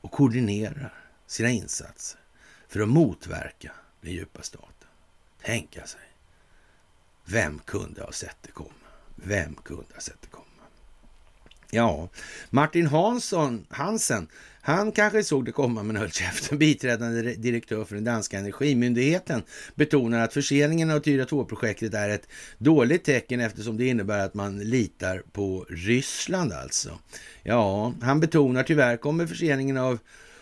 och koordinerar sina insatser för att motverka den djupa staten. Tänka sig. Vem kunde ha sett det komma? Vem kunde ha sett det komma? Ja, Martin Hansson, Hansen, han kanske såg det komma men höll käften. Biträdande direktör för den danska energimyndigheten betonar att förseningen av Tyra 2-projektet är ett dåligt tecken eftersom det innebär att man litar på Ryssland alltså. Ja, han betonar tyvärr kommer förseningen av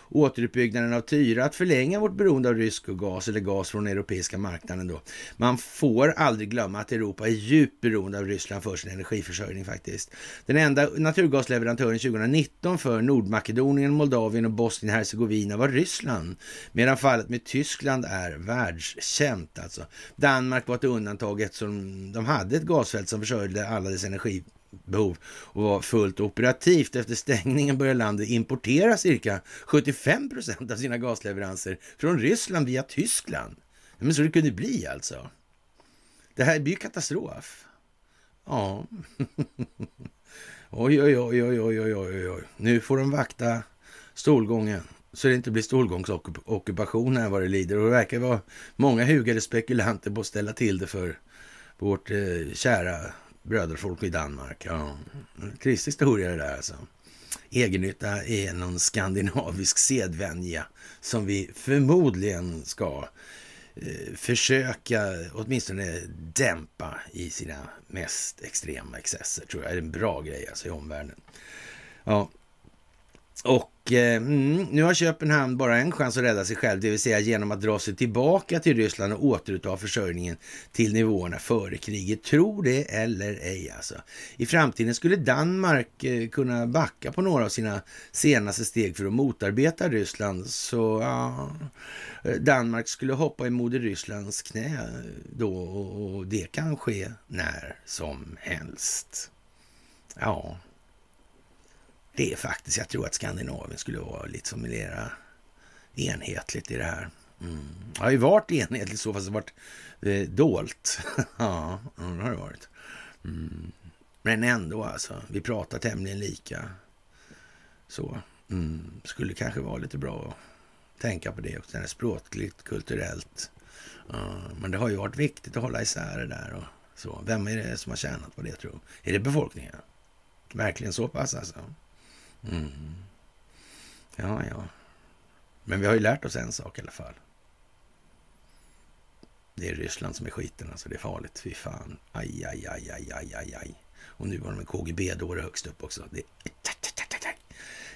återuppbyggnaden av Tyra att förlänga vårt beroende av rysk gas eller gas från den europeiska marknaden. Då. Man får aldrig glömma att Europa är djupt beroende av Ryssland för sin energiförsörjning faktiskt. Den enda naturgasleverantören 2019 för Nordmakedonien, Moldavien och Bosnien-Hercegovina var Ryssland, medan fallet med Tyskland är världskänt. Alltså. Danmark var ett undantag eftersom de hade ett gasfält som försörjde alla dess energi behov och var fullt operativt. Efter stängningen började landet importera cirka 75 procent av sina gasleveranser från Ryssland via Tyskland. Men så det kunde bli alltså. Det här blir ju katastrof. Ja. oj, oj, oj, oj, oj, oj, oj, oj. Nu får de vakta stolgången så det inte blir stolgångsockupation här vad det lider. Och det verkar vara många hugade spekulanter på att ställa till det för vårt eh, kära bröderfolk i Danmark. Ja, trist historia det där alltså. Egennytta är någon skandinavisk sedvänja som vi förmodligen ska eh, försöka åtminstone dämpa i sina mest extrema excesser. Tror jag är en bra grej alltså i omvärlden. Ja, och eh, mm, nu har Köpenhamn bara en chans att rädda sig själv, det vill säga genom att dra sig tillbaka till Ryssland och återuppta försörjningen till nivåerna före kriget. Tro det eller ej alltså. I framtiden skulle Danmark eh, kunna backa på några av sina senaste steg för att motarbeta Ryssland. Så ja, Danmark skulle hoppa i moder Rysslands knä eh, då och det kan ske när som helst. Ja, det är faktiskt, jag tror att Skandinavien skulle vara lite som mera enhetligt i det här. Mm. Det har ju varit enhetligt så, fast det har varit eh, dolt. ja, det har det varit. Mm. Men ändå alltså, vi pratar tämligen lika. Så, mm. skulle kanske vara lite bra att tänka på det också, språkligt, kulturellt. Uh, men det har ju varit viktigt att hålla isär det där och så. Vem är det som har tjänat på det tror Är det befolkningen? Verkligen så pass alltså? Mm. Ja, ja. Men vi har ju lärt oss en sak i alla fall. Det är Ryssland som är skiten, alltså det är farligt. Fy fan. Aj, aj, aj, aj, aj, aj, aj. Och nu har de en KGB-dåre högst upp också. Det...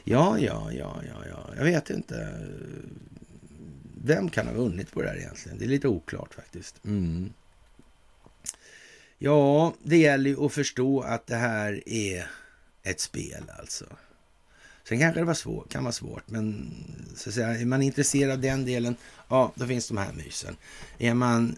Ja, ja, ja, ja, ja. Jag vet inte. Vem kan ha vunnit på det här egentligen? Det är lite oklart faktiskt. Mm. Ja, det gäller ju att förstå att det här är ett spel alltså. Sen kanske det var svår, kan vara svårt, men så att säga, är man intresserad av den delen, ja, då finns de här mysen. Är man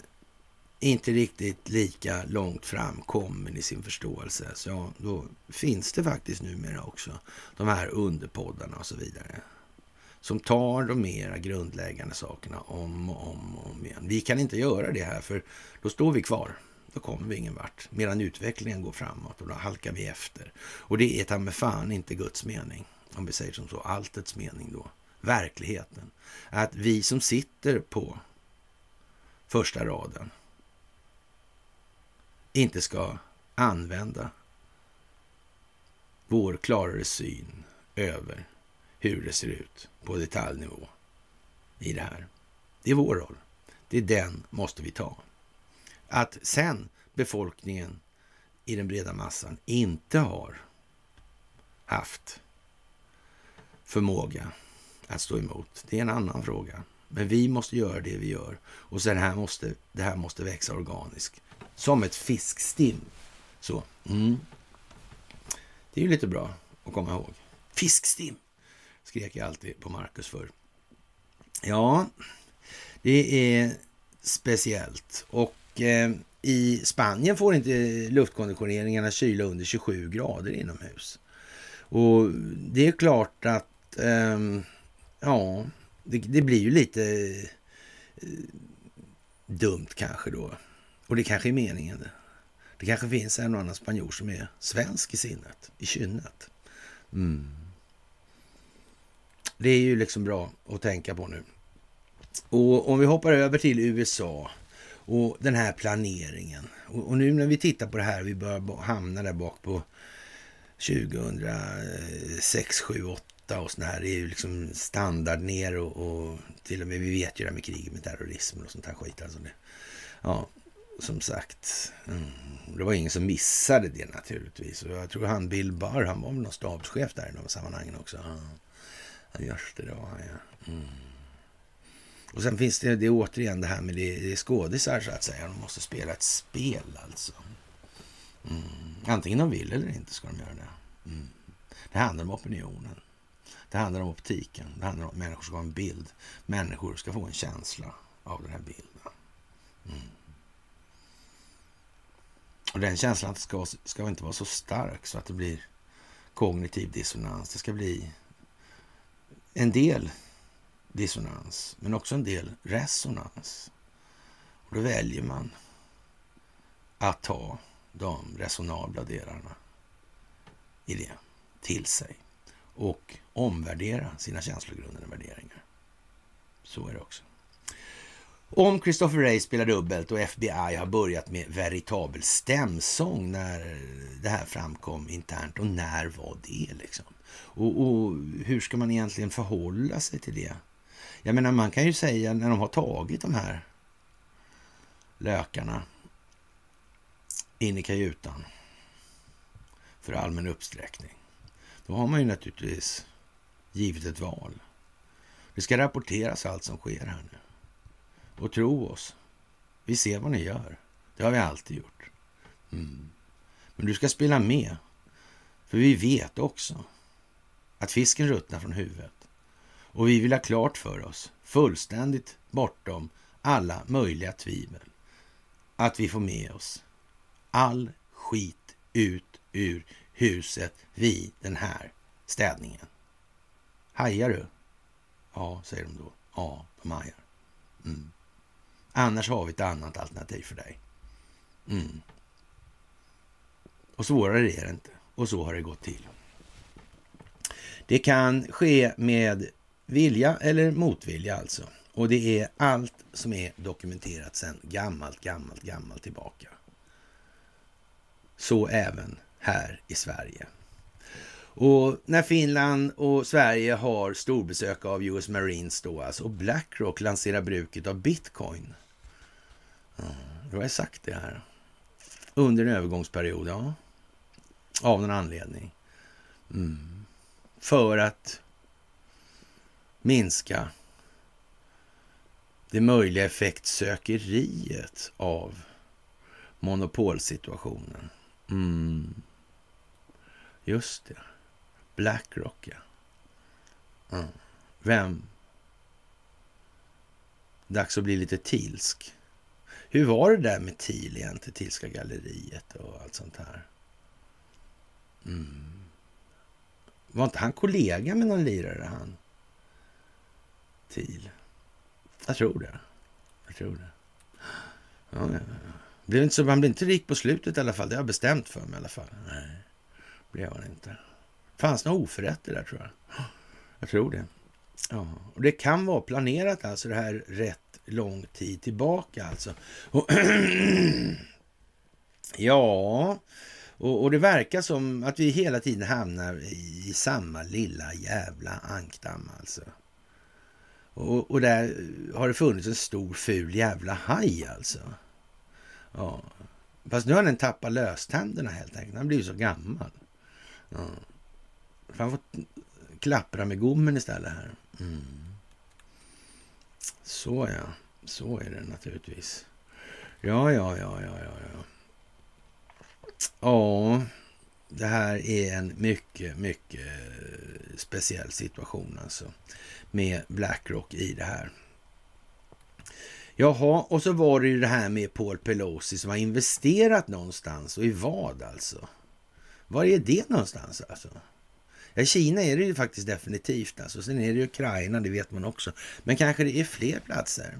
inte riktigt lika långt framkommen i sin förståelse, så ja, då finns det faktiskt numera också de här underpoddarna och så vidare. Som tar de mera grundläggande sakerna om och om och om igen. Vi kan inte göra det här, för då står vi kvar. Då kommer vi ingen vart. Medan utvecklingen går framåt och då halkar vi efter. Och det är ta med fan inte Guds mening om vi säger som så, alltets mening då, verkligheten. Att vi som sitter på första raden inte ska använda vår klarare syn över hur det ser ut på detaljnivå i det här. Det är vår roll. Det är den måste vi ta. Att sen befolkningen i den breda massan inte har haft förmåga att stå emot. Det är en annan fråga. Men vi måste göra det vi gör. Och sen här måste, det här måste växa organiskt. Som ett fiskstim. Så. Mm. Det är ju lite bra att komma ihåg. Fiskstim, skrek jag alltid på Marcus för. Ja, det är speciellt. Och eh, i Spanien får inte luftkonditioneringarna kyla under 27 grader inomhus. Och det är klart att um, ja, det, det, blir ju lite uh, dumt kanske då. Och det kanske är meningen. Det, det kanske finns en och annan spanjor som är svensk i sinnet, i kynnet. Mm. Det är ju liksom bra att tänka på nu. Och om vi hoppar över till USA och den här planeringen. Och, och nu när vi tittar på det här, vi börjar hamna där bak på 2006, 7, 8 8 och sådana här är ju liksom standard ner och, och, till och med vi vet ju det här med kriget med terrorism och sånt här skit. Alltså det, ja, som sagt, mm, det var ingen som missade det naturligtvis. Och jag tror han Bill Barr, han var väl någon stabschef där i de sammanhangen också. Ja, just det, det var han ja. Mm. Och sen finns det, det är återigen det här med det, det är skådisar så att säga. De måste spela ett spel alltså. Mm. Antingen de vill eller inte ska de göra det. Mm. Det handlar om opinionen. Det handlar om optiken. Det handlar om att människor ska ha en bild. Människor ska få en känsla av den här bilden. Mm. Och den känslan ska, ska inte vara så stark så att det blir kognitiv dissonans. Det ska bli en del dissonans, men också en del resonans. Och då väljer man att ta de resonabla delarna i det till sig och omvärdera sina känslogrundande värderingar. Så är det också. Om Christopher Ray spelar dubbelt och FBI har börjat med veritabel stämsång när det här framkom internt och när var det liksom? Och, och, hur ska man egentligen förhålla sig till det? Jag menar, man kan ju säga när de har tagit de här lökarna in i kajutan för allmän uppsträckning. Då har man ju naturligtvis givit ett val. Det ska rapporteras allt som sker här nu. Och tro oss, vi ser vad ni gör. Det har vi alltid gjort. Mm. Men du ska spela med, för vi vet också att fisken ruttnar från huvudet. Och vi vill ha klart för oss, fullständigt bortom alla möjliga tvivel, att vi får med oss all skit ut ur huset vid den här städningen. Hajar du? Ja, säger de då. Ja, de hajar. Mm. Annars har vi ett annat alternativ för dig. Mm. Och svårare är det inte. Och så har det gått till. Det kan ske med vilja eller motvilja alltså. Och det är allt som är dokumenterat sedan gammalt, gammalt, gammalt tillbaka. Så även här i Sverige. Och när Finland och Sverige har storbesök av US Marines då alltså, och Blackrock lanserar bruket av bitcoin. Ja, då har jag sagt det här. Under en övergångsperiod, ja. Av någon anledning. Mm. För att minska det möjliga effektsökeriet av monopolsituationen. Mm. Just det. Blackrock, ja. Mm. Vem? Dags att bli lite tilsk. Hur var det där med TIL egentligen, Tilska galleriet och allt sånt här? Mm. Var inte han kollega med någon lirare, han? TIL? Jag tror det. Jag tror det. Ja, ja. Blev inte så, man blev inte rik på slutet i alla fall. Det har jag bestämt för mig i alla fall. Nej, blev han inte. Fanns några oförrätter där tror jag. Jag tror det. Ja, och det kan vara planerat alltså det här rätt lång tid tillbaka alltså. Och ja, och, och, det verkar som att vi hela tiden hamnar i, i samma lilla jävla ankdamm alltså. Och, och, där har det funnits en stor ful jävla haj alltså. Ja. Fast nu har den tappat löständerna helt enkelt. Han har blivit så gammal. Ja. Han får klappra med gommen istället här. Mm. Så ja, så är det naturligtvis. Ja, ja, ja, ja, ja, ja. Ja, det här är en mycket, mycket speciell situation alltså. Med Blackrock i det här. Jaha, och så var det ju det här med Paul Pelosi som har investerat någonstans och i vad alltså? Var är det någonstans alltså? Ja, Kina är det ju faktiskt definitivt alltså. Sen är det ju Ukraina, det vet man också. Men kanske det är fler platser?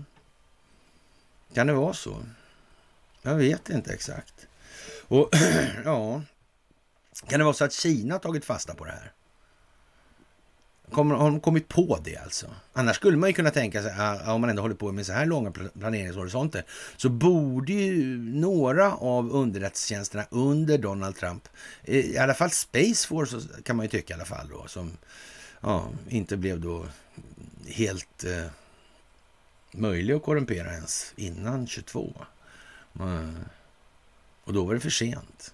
Kan det vara så? Jag vet inte exakt. Och ja, kan det vara så att Kina har tagit fasta på det här? Kommer, har de kommit på det alltså? Annars skulle man ju kunna tänka sig, om man ändå håller på med så här långa planeringshorisonter, så borde ju några av underrättelsetjänsterna under Donald Trump, eh, i alla fall Space Force kan man ju tycka i alla fall då, som ja, inte blev då helt eh, möjlig att korrumpera ens innan 22. Mm. Eh, och då var det för sent.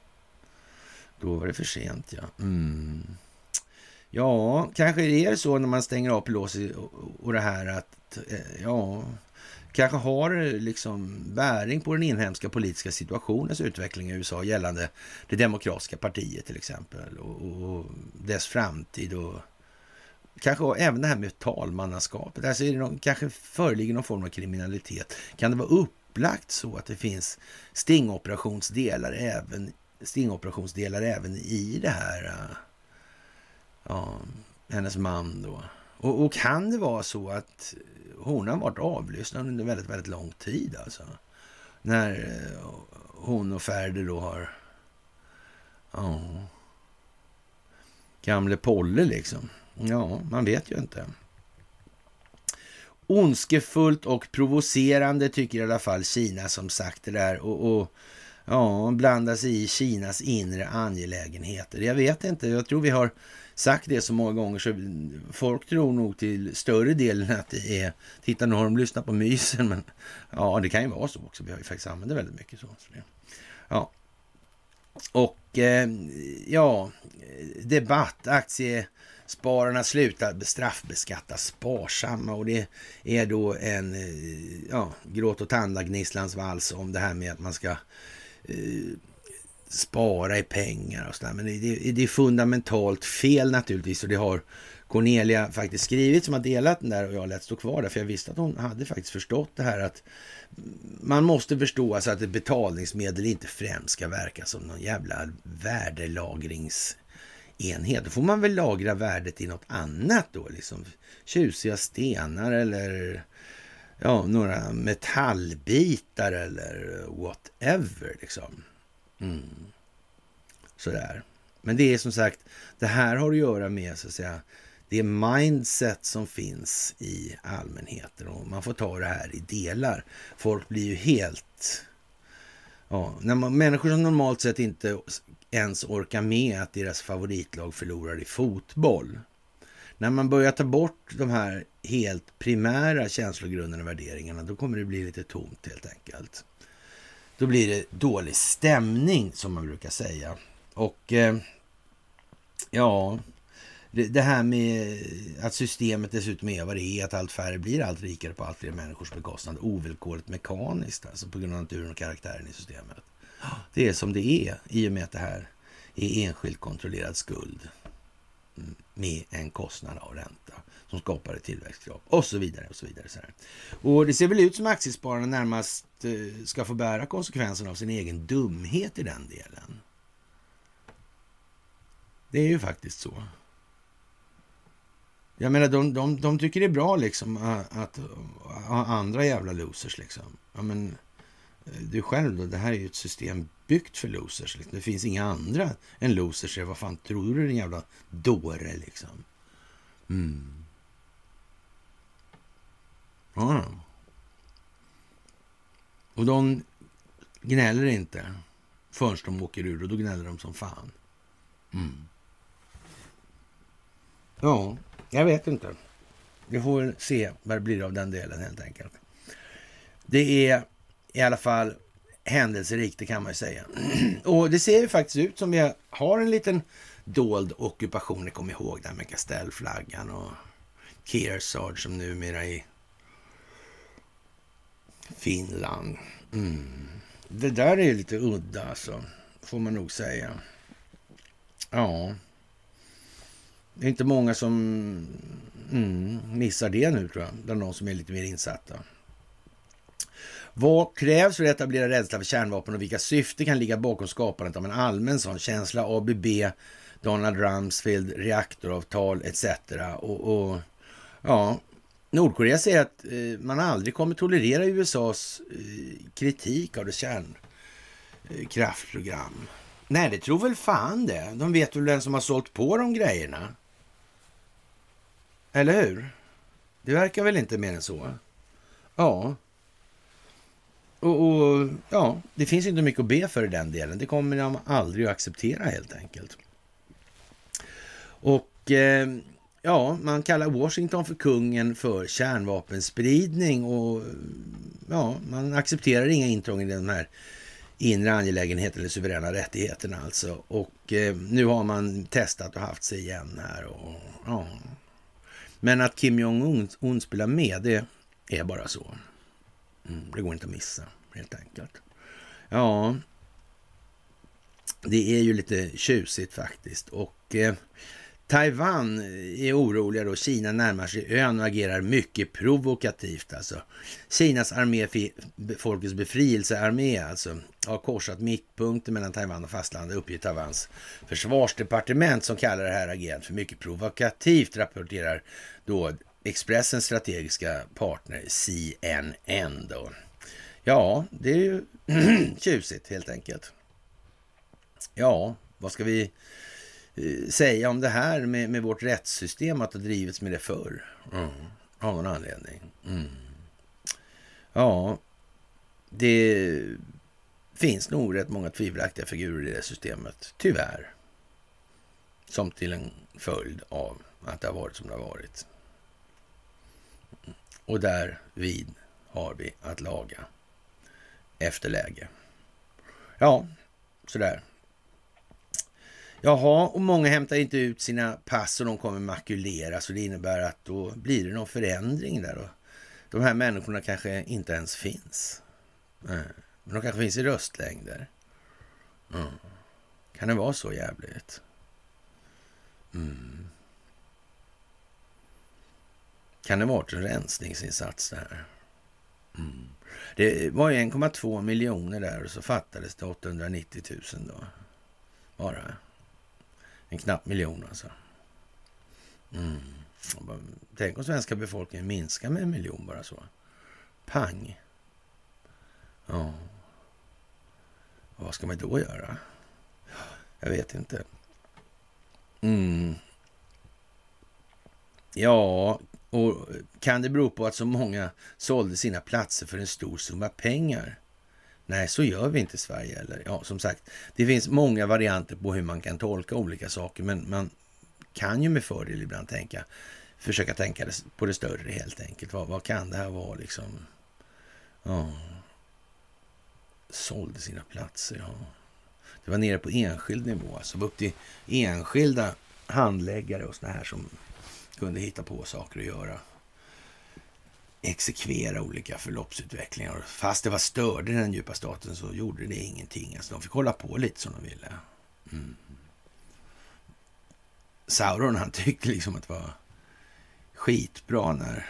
Då var det för sent, ja. Mm. Ja, kanske är det så när man stänger av Pelosi och det här att, eh, ja, kanske har liksom bäring på den inhemska politiska situationens utveckling i USA gällande det demokratiska partiet till exempel och, och dess framtid och kanske även det här med talmannaskapet. Alltså är det någon, kanske föreligger någon form av kriminalitet. Kan det vara upplagt så att det finns stingoperationsdelar även, stingoperationsdelar även i det här uh, ja, hennes man då. Och, och, kan det vara så att hon har varit avlyssnad under väldigt, väldigt lång tid alltså? När eh, hon och Färder då har... Ja... Gamle Polle liksom. Ja, man vet ju inte. Ondskefullt och provocerande tycker i alla fall Kina som sagt det där. Och, och ja, blanda sig i Kinas inre angelägenheter. Jag vet inte, jag tror vi har sagt det så många gånger så folk tror nog till större delen att det är, titta nu har de lyssnat på mysen, men ja, det kan ju vara så också. Vi har ju faktiskt använt det väldigt mycket så. så det, ja. Och eh, ja, debatt, aktie spararna slutar straffbeskatta sparsamma och det är då en eh, ja, gråt och tandagnisslands vals om det här med att man ska eh, spara i pengar och sådär. Men det, det, det, är fundamentalt fel naturligtvis och det har Cornelia faktiskt skrivit som har delat den där och jag lät stå kvar där för jag visste att hon hade faktiskt förstått det här att man måste förstå alltså att ett betalningsmedel inte främst ska verka som någon jävla värdelagringsenhet. Då får man väl lagra värdet i något annat då, liksom tjusiga stenar eller ja, några metallbitar eller whatever liksom. Mm. Sådär. Men det är som sagt, det här har att göra med så att säga det mindset som finns i allmänheten och man får ta det här i delar. Folk blir ju helt... Ja, när man, människor som normalt sett inte ens orkar med att deras favoritlag förlorar i fotboll. När man börjar ta bort de här helt primära känslogrunderna och värderingarna, då kommer det bli lite tomt helt enkelt. Då blir det dålig stämning som man brukar säga. Och eh, ja, det här med att systemet dessutom är vad det är, att allt färre blir allt rikare på allt fler människors bekostnad, ovillkorligt mekaniskt, alltså på grund av naturen och karaktären i systemet. Det är som det är i och med att det här är enskilt kontrollerad skuld mm, med en kostnad av ränta som skapar ett tillväxtkrav och så vidare. Och så vidare. Och det ser väl ut som aktiespararna närmast eh, ska få bära konsekvenserna av sin egen dumhet i den delen. Det är ju faktiskt så. Jag menar, de, de, de tycker det är bra liksom att ha andra jävla losers liksom. Ja, men eh, du själv då, det här är ju ett system byggt för losers. Liksom. Det finns inga andra än losers. Vad fan tror du din jävla dåre liksom? Mm. Ja. Och de gnäller inte förrän de åker ur och då gnäller de som fan. Mm. Ja, jag vet inte. Vi får se vad det blir av den delen helt enkelt. Det är i alla fall händelserikt, det kan man ju säga. Och det ser ju faktiskt ut som vi har en liten dold ockupation. Ni kommer ihåg det här med Castellflaggan och Kearsarge som numera är Finland. Mm. Det där är lite udda alltså, får man nog säga. Ja. Det är inte många som mm, missar det nu tror jag, bland de som är lite mer insatta. Vad krävs för att etablera rädsla för kärnvapen och vilka syften kan ligga bakom skapandet av en allmän sån känsla? ABB, Donald Rumsfeld, reaktoravtal etc. Och, och ja, Nordkorea säger att eh, man aldrig kommer tolerera USAs eh, kritik av det kärnkraftprogram. Nej, det tror väl fan det. De vet väl vem som har sålt på de grejerna. Eller hur? Det verkar väl inte mer än så? Ja. Och, och, ja, det finns inte mycket att be för i den delen. Det kommer de aldrig att acceptera helt enkelt. Och eh, ja, man kallar Washington för kungen för kärnvapenspridning och ja, man accepterar inga intrång i den här inre angelägenheten eller suveräna rättigheterna alltså. Och eh, nu har man testat och haft sig igen här och ja, men att Kim Jong-Un spelar med, det är bara så. Mm, det går inte att missa, helt enkelt. Ja, det är ju lite tjusigt faktiskt. Och eh, Taiwan är oroliga då. Kina närmar sig ön och agerar mycket provokativt. Alltså. Kinas armé, folkets befrielsearmé, alltså, har korsat mittpunkten mellan Taiwan och fastlandet, uppger Taiwans försvarsdepartement som kallar det här agerandet för mycket provokativt, rapporterar då Expressens strategiska partner CNN. Då. Ja, det är ju tjusigt helt enkelt. Ja, vad ska vi säga om det här med, med vårt rättssystem, att det drivits med det förr. Mm. Av någon anledning. Mm. Ja, det finns nog rätt många tvivelaktiga figurer i det systemet, tyvärr. Som till en följd av att det har varit som det har varit. Och där vid har vi att laga efter läge. Ja, sådär. Jaha, och många hämtar inte ut sina pass och de kommer makuleras och det innebär att då blir det någon förändring där. Och de här människorna kanske inte ens finns. Men de kanske finns i röstlängder. Mm. Kan det vara så jävligt? Mm. Kan det varit en rensningsinsats där? Mm. Det var ju 1,2 miljoner där och så fattades det 890 000 då. Bara. En knapp miljon alltså. Mm. Tänk om svenska befolkningen minskar med en miljon bara så. Pang. Ja. Och vad ska man då göra? Jag vet inte. Mm. Ja, och kan det bero på att så många sålde sina platser för en stor summa pengar? Nej, så gör vi inte i Sverige eller Ja, som sagt, det finns många varianter på hur man kan tolka olika saker, men man kan ju med fördel ibland tänka, försöka tänka på det större helt enkelt. Vad, vad kan det här vara liksom? Ja. Sålde sina platser, ja. Det var nere på enskild nivå, alltså upp till enskilda handläggare och såna här som kunde hitta på saker att göra. Exekvera olika förloppsutvecklingar. Fast det var störde den djupa staten så gjorde det ingenting. Alltså de fick hålla på lite som de ville. Mm. Sauron han tyckte liksom att det var skitbra när...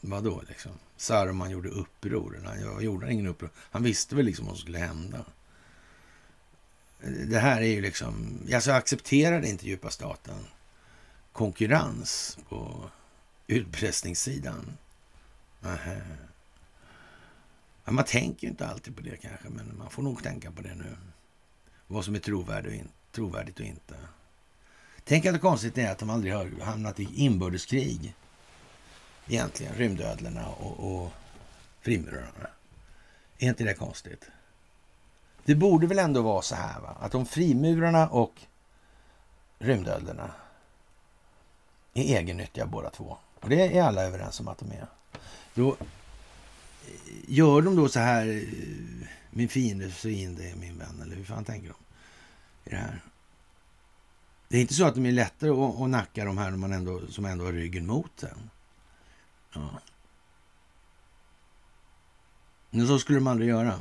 Vadå liksom? Saruman gjorde uppror. Han gjorde ingen uppror. Han visste väl liksom vad som skulle hända. Det här är ju liksom... Alltså accepterade inte djupa staten konkurrens på utpressningssidan. Aha. Ja, man tänker ju inte alltid på det kanske, men man får nog tänka på det nu. Vad som är trovärdigt och, in, trovärdigt och inte. Tänk att det konstigt är att de aldrig har hamnat i inbördeskrig. Egentligen, rymdödlorna och, och frimurarna. Är inte det konstigt? Det borde väl ändå vara så här va? att om frimurarna och rymdödlorna är egennyttiga båda två. Och det är alla överens om att de är. Då gör de då så här, min fiende fiende är min vän, eller hur fan tänker de i det här? Det är inte så att de är lättare att, att nacka de här man ändå, som ändå har ryggen mot en. Ja. Men så skulle de aldrig göra.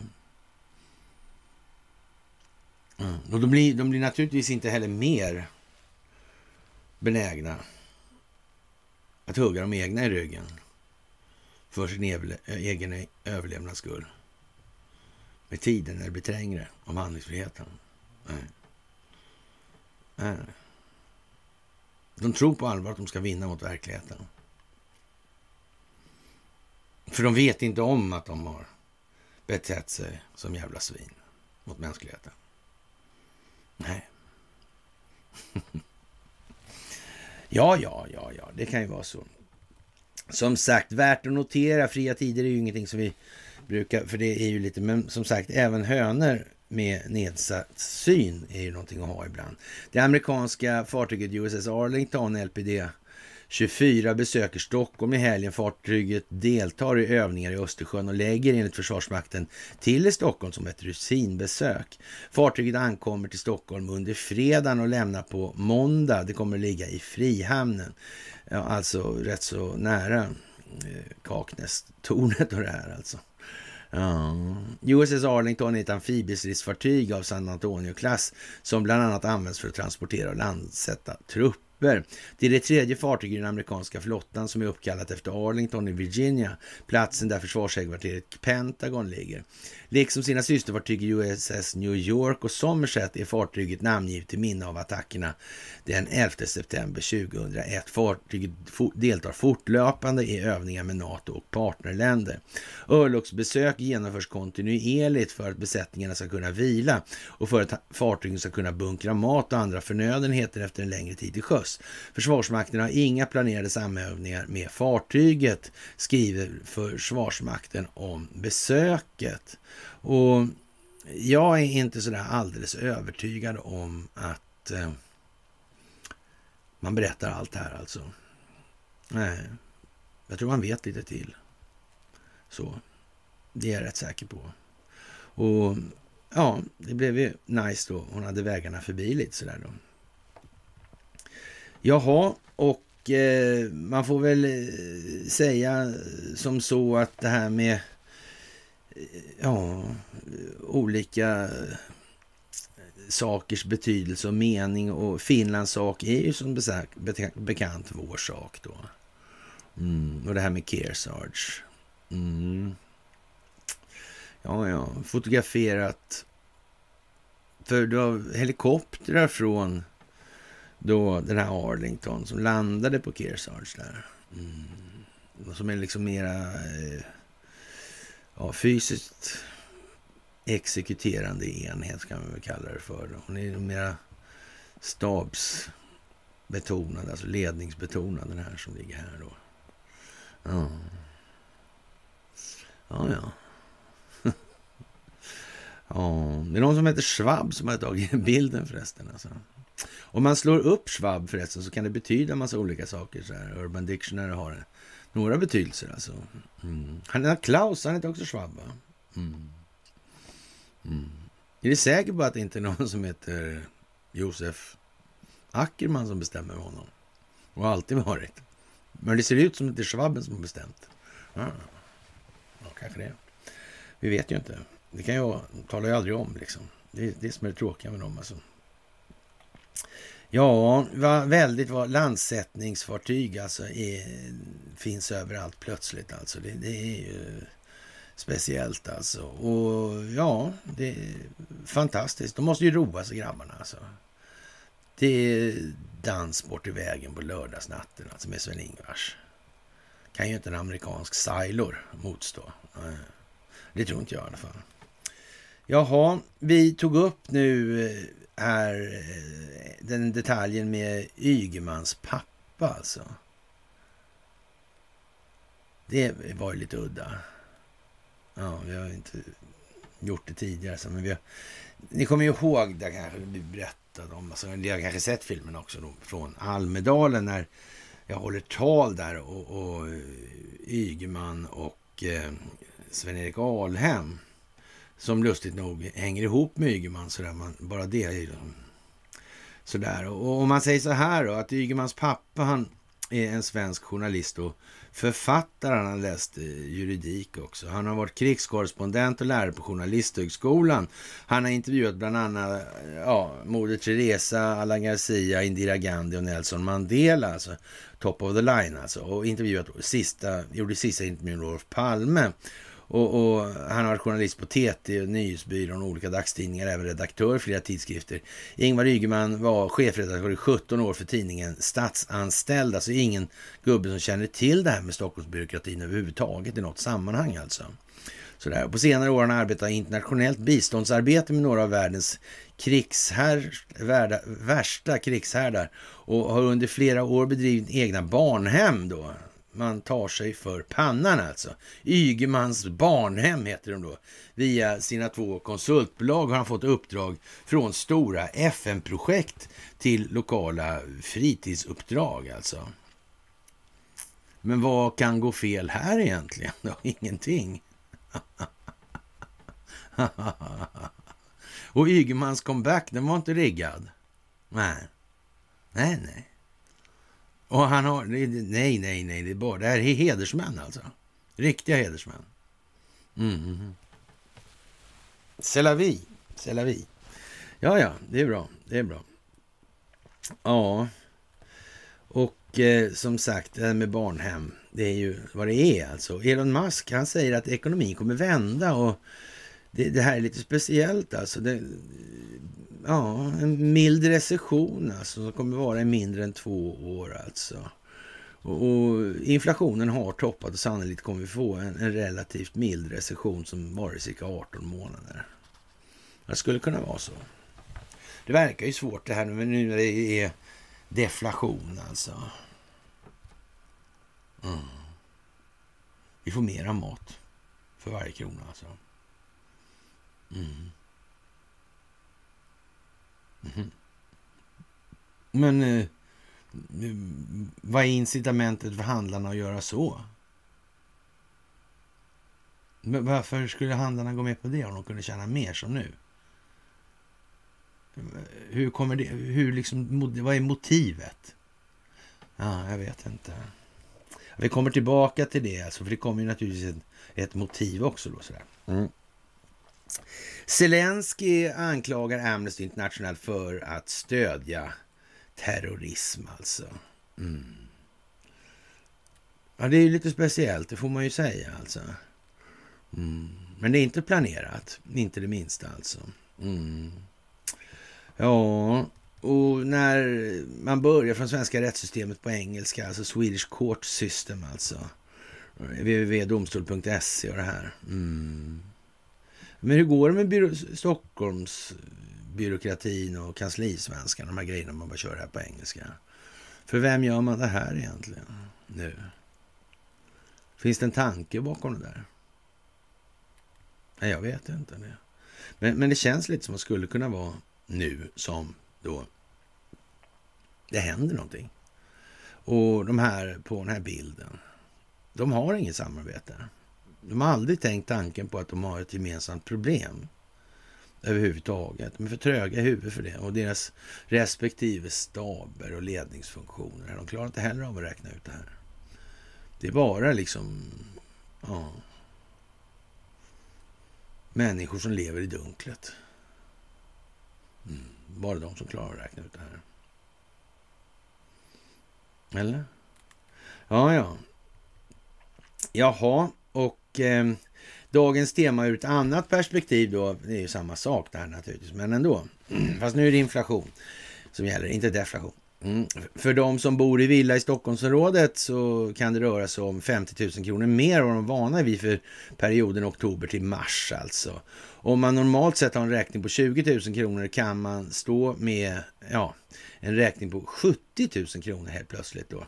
Mm. Och de blir, de blir naturligtvis inte heller mer benägna att hugga de egna i ryggen för sin eh, egen e-, överlevnads skull. Med tiden när det blir trängre om handlingsfriheten. Nej. Nej. De tror på allvar att de ska vinna mot verkligheten. För de vet inte om att de har betett sig som jävla svin mot mänskligheten. Nej. Ja, ja, ja, ja, det kan ju vara så. Som sagt, värt att notera, fria tider är ju ingenting som vi brukar, för det är ju lite, men som sagt, även hönor med nedsatt syn är ju någonting att ha ibland. Det amerikanska fartyget USS Arlington, LPD 24 besöker Stockholm i helgen. Fartyget deltar i övningar i Östersjön och lägger enligt Försvarsmakten till i Stockholm som ett rutinbesök. Fartyget ankommer till Stockholm under fredagen och lämnar på måndag. Det kommer att ligga i Frihamnen, ja, alltså rätt så nära eh, Kaknästornet och det här alltså. Ja. USS Arlington är ett amfibiestridsfartyg av San Antonio-klass som bland annat används för att transportera och landsätta trupper. Det är det tredje fartyget i den amerikanska flottan som är uppkallat efter Arlington i Virginia, platsen där försvarshögkvarteret Pentagon ligger. Liksom sina systerfartyg i USS New York och Somerset är fartyget namngivet till minne av attackerna den 11 september 2001. Fartyget deltar fortlöpande i övningar med NATO och partnerländer. Örlogsbesök genomförs kontinuerligt för att besättningarna ska kunna vila och för att fartygen ska kunna bunkra mat och andra förnödenheter efter en längre tid i sjöss. Försvarsmakten har inga planerade samövningar med fartyget, skriver Försvarsmakten om besöket. Och jag är inte sådär alldeles övertygad om att eh, man berättar allt det här alltså. Nej, jag tror man vet lite till. Så, det är jag rätt säker på. Och ja, det blev ju nice då. Hon hade vägarna förbi lite sådär då. Jaha, och eh, man får väl eh, säga som så att det här med eh, ja, olika eh, sakers betydelse och mening och Finlands sak är ju som bekant vår sak då. Mm. Och det här med Kearsarge. Mm. Ja, ja, fotograferat. För du har helikoptrar från då den här Arlington som landade på Kearsarge där. Mm. Som är liksom mera eh, ja, fysiskt exekuterande enhet kan man väl kalla det för. Hon är mera stabsbetonad, alltså ledningsbetonad den här som ligger här då. Ja, ja. ja. ja. Det är någon som heter Schwab som har tagit bilden förresten. Alltså. Om man slår upp Schwab förresten så kan det betyda en massa olika saker. Så här. Urban Dictionary har några betydelser alltså. Mm. Han är Klaus, han heter också Schwab va? Mm. Mm. Är du säker på att det inte är någon som heter Josef Ackerman som bestämmer honom? Och alltid varit. Men det ser ut som att det är Schwabben som har bestämt. Ja, ja kanske det. Vi vet ju inte. Det kan jag talar ju aldrig om liksom. Det är det som är det tråkiga med dem alltså. Ja, vad väldigt vad landsättningsfartyg alltså är, finns överallt plötsligt alltså. Det, det är ju speciellt alltså. Och ja, det är fantastiskt. De måste ju roa sig grabbarna alltså. Det är dans bort i vägen på lördagsnatten alltså med Sven-Ingvars. Kan ju inte en amerikansk Sailor motstå. Det tror inte jag i alla fall. Jaha, vi tog upp nu eh, här eh, den detaljen med Ygemans pappa alltså. Det var ju lite udda. Ja, vi har inte gjort det tidigare. Så, men vi har, ni kommer ju ihåg det kanske vi berättade om. Alltså, ni har kanske sett filmen också då, från Almedalen när jag håller tal där och, och eh, Ygeman och eh, Sven-Erik Alhem som lustigt nog hänger ihop med Ygeman. Sådär, man, bara det är ju sådär. Och om man säger så här då, att Ygemans pappa han är en svensk journalist och författare. Han har läst eh, juridik också. Han har varit krigskorrespondent och lärare på Journalisthögskolan. Han har intervjuat bland annat eh, ja, Moder Teresa, Alan Garcia, Indira Gandhi och Nelson Mandela. Alltså top of the line alltså. Och intervjuat sista, gjorde sista intervjun med Olof Palme. Och, och, han har varit journalist på TT, Nyhetsbyrån och olika dagstidningar, även redaktör i flera tidskrifter. Ingvar Ygeman var chefredaktör i 17 år för tidningen Statsanställd, alltså ingen gubbe som känner till det här med Stockholmsbyråkratin överhuvudtaget i något sammanhang alltså. Sådär. På senare år har han arbetat internationellt biståndsarbete med några av världens krigshär, värda, värsta krigshärdar och har under flera år bedrivit egna barnhem då, man tar sig för pannan alltså. Ygemans barnhem heter de då. Via sina två konsultbolag har han fått uppdrag från stora FN-projekt till lokala fritidsuppdrag alltså. Men vad kan gå fel här egentligen? då? ingenting. Och Ygemans comeback, den var inte riggad. Nej, nej, nej. Och han har... Nej, nej, nej. Det, är bara, det här är hedersmän alltså. Riktiga hedersmän. Mm. Mm-hmm. Selavi. Selavi. Ja, ja, det är bra. Det är bra. Ja, och eh, som sagt, det här med barnhem, det är ju vad det är alltså. Elon Musk, han säger att ekonomin kommer vända och det, det här är lite speciellt alltså. Det, ja, en mild recession alltså, som kommer vara i mindre än två år alltså. Och, och inflationen har toppat och sannolikt kommer vi få en, en relativt mild recession som varar i cirka 18 månader. Det skulle kunna vara så. Det verkar ju svårt det här nu när det är deflation alltså. Mm. Vi får mera mat för varje krona alltså. Mm. Mm. Men eh, vad är incitamentet för handlarna att göra så? Men varför skulle handlarna gå med på det om de kunde tjäna mer som nu? Hur kommer det, hur liksom, vad är motivet? Ja, jag vet inte. Vi kommer tillbaka till det, alltså, för det kommer ju naturligtvis ett, ett motiv också. Då, sådär. Mm. Zelensky anklagar Amnesty International för att stödja terrorism alltså. Mm. Ja, det är ju lite speciellt, det får man ju säga alltså. Mm. Men det är inte planerat, inte det minsta alltså. Mm. Ja, och när man börjar från svenska rättssystemet på engelska, alltså Swedish Court System alltså. www.domstol.se och det här. Mm. Men hur går det med byrå, Stockholms byråkratin och kanslisvenskan, de här grejerna man bara kör här på engelska? För vem gör man det här egentligen nu? Finns det en tanke bakom det där? Nej, jag vet inte. Det. Men, men det känns lite som att det skulle kunna vara nu som då det händer någonting. Och de här på den här bilden, de har inget samarbete. De har aldrig tänkt tanken på att de har ett gemensamt problem överhuvudtaget. De är för tröga i huvudet för det. Och deras respektive staber och ledningsfunktioner, de klarar inte heller av att räkna ut det här. Det är bara liksom, ja, människor som lever i dunklet. Mm, bara de som klarar att räkna ut det här. Eller? Ja, ja. Jaha, och eh, dagens tema ur ett annat perspektiv då, det är ju samma sak där naturligtvis, men ändå. Fast nu är det inflation som gäller, inte deflation. Mm. För de som bor i villa i Stockholmsområdet så kan det röra sig om 50 000 kronor mer än de vana vid för perioden oktober till mars alltså. Om man normalt sett har en räkning på 20 000 kronor kan man stå med ja, en räkning på 70 000 kronor helt plötsligt då.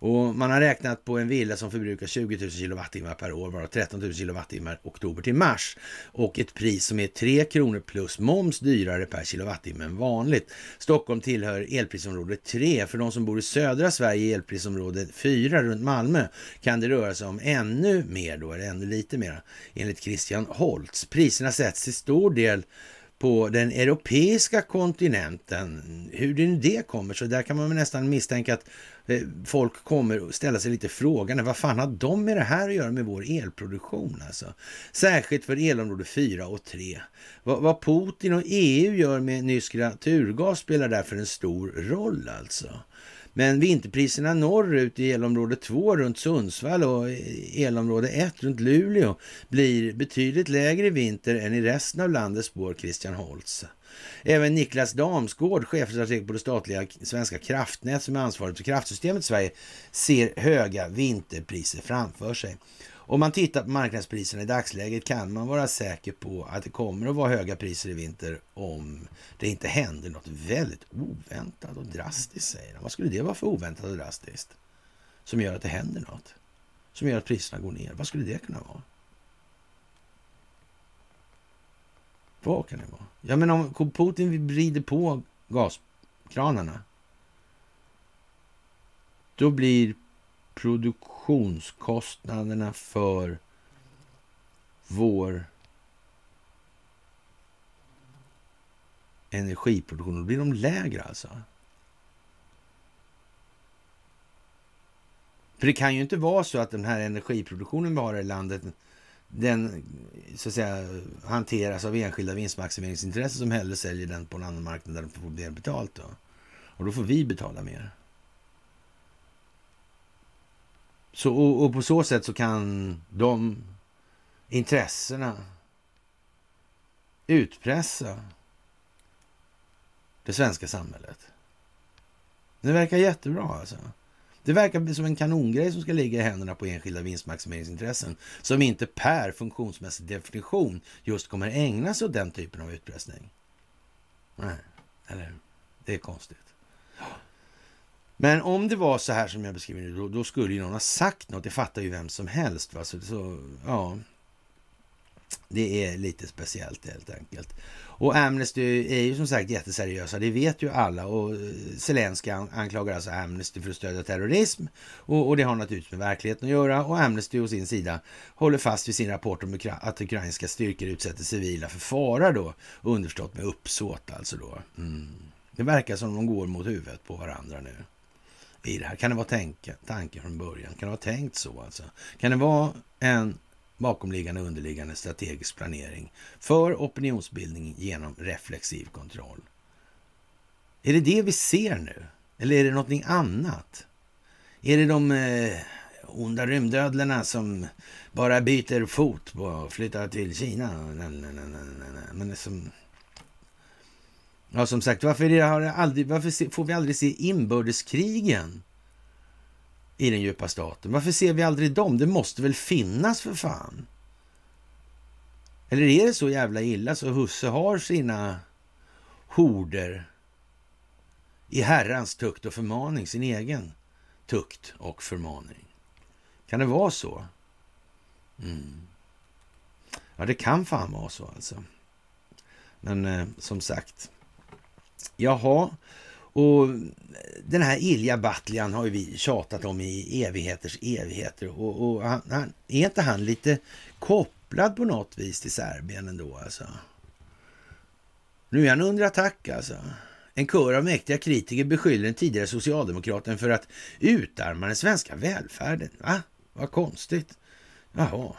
Och man har räknat på en villa som förbrukar 20 000 kilowattimmar per år, varav 13 000 kilowattimmar oktober till mars. Och ett pris som är 3 kronor plus moms dyrare per kilowattimme än vanligt. Stockholm tillhör elprisområde 3. För de som bor i södra Sverige, elprisområde 4 runt Malmö, kan det röra sig om ännu mer då, eller ännu lite mer, enligt Christian Holtz. Priserna sätts till stor del på den europeiska kontinenten. Hur det nu det kommer, så där kan man nästan misstänka att eh, folk kommer ställa sig lite frågan, vad fan har de med det här att göra med vår elproduktion alltså? Särskilt för elområde 4 och 3. Vad, vad Putin och EU gör med nysk naturgas spelar därför en stor roll alltså. Men vinterpriserna norrut i elområde 2 runt Sundsvall och elområde 1 runt Luleå blir betydligt lägre i vinter än i resten av landet, spår Christian Holtz. Även Niklas Damsgård, chefstrateg på det statliga Svenska kraftnät som är ansvarigt för kraftsystemet i Sverige, ser höga vinterpriser framför sig. Om man tittar på marknadspriserna i dagsläget kan man vara säker på att det kommer att vara höga priser i vinter om det inte händer något väldigt oväntat och drastiskt, säger han. Vad skulle det vara för oväntat och drastiskt som gör att det händer något? Som gör att priserna går ner? Vad skulle det kunna vara? Vad kan det vara? Ja, men om Putin vrider på gaskranarna, då blir produktionskostnaderna för vår energiproduktion, då blir de lägre alltså. För det kan ju inte vara så att den här energiproduktionen vi har i landet, den så att säga hanteras av enskilda vinstmaximeringsintressen som hellre säljer den på en annan marknad där de får mer betalt. Då. Och då får vi betala mer. Så, och, och, på så sätt så kan de intressena utpressa det svenska samhället. Det verkar jättebra alltså. Det verkar som en kanongrej som ska ligga i händerna på enskilda vinstmaximeringsintressen som inte per funktionsmässig definition just kommer ägna sig åt den typen av utpressning. Nej, eller Det är konstigt. Men om det var så här som jag beskriver nu, då, då skulle ju någon ha sagt något. Det fattar ju vem som helst. Va? Så, så, ja. Det är lite speciellt helt enkelt. Och Amnesty är ju som sagt jätteseriösa, det vet ju alla. Och eh, Zelenskyj anklagar alltså Amnesty för att stödja terrorism. Och, och, det har naturligtvis med verkligheten att göra. Och Amnesty å sin sida håller fast vid sin rapport om att ukrainska styrkor utsätter civila för fara då. Underförstått med uppsåt alltså då. Mm. Det verkar som de går mot huvudet på varandra nu. I det här. Kan det vara tänka, tanken från början? Kan det vara tänkt så alltså? Kan det vara en bakomliggande underliggande strategisk planering för opinionsbildning genom reflexiv kontroll. Är det det vi ser nu? Eller är det någonting annat? Är det de eh, onda rymdödlorna som bara byter fot och flyttar till Kina? Nej, nej, nej, Men som... Ja, som sagt, varför, har aldrig, varför får vi aldrig se inbördeskrigen i den djupa staten? Varför ser vi aldrig dem? Det måste väl finnas för fan? Eller är det så jävla illa så husse har sina horder i Herrans tukt och förmaning, sin egen tukt och förmaning? Kan det vara så? Mm. Ja, det kan fan vara så alltså. Men eh, som sagt. Jaha, och den här Ilja Batljan har ju vi tjatat om i evigheters evigheter. Och, och han, han, är inte han lite kopplad på något vis till Serbien ändå alltså? Nu är han under attack alltså. En kör av mäktiga kritiker beskyller den tidigare socialdemokraten för att utarma den svenska välfärden. Va? Vad konstigt. Jaha.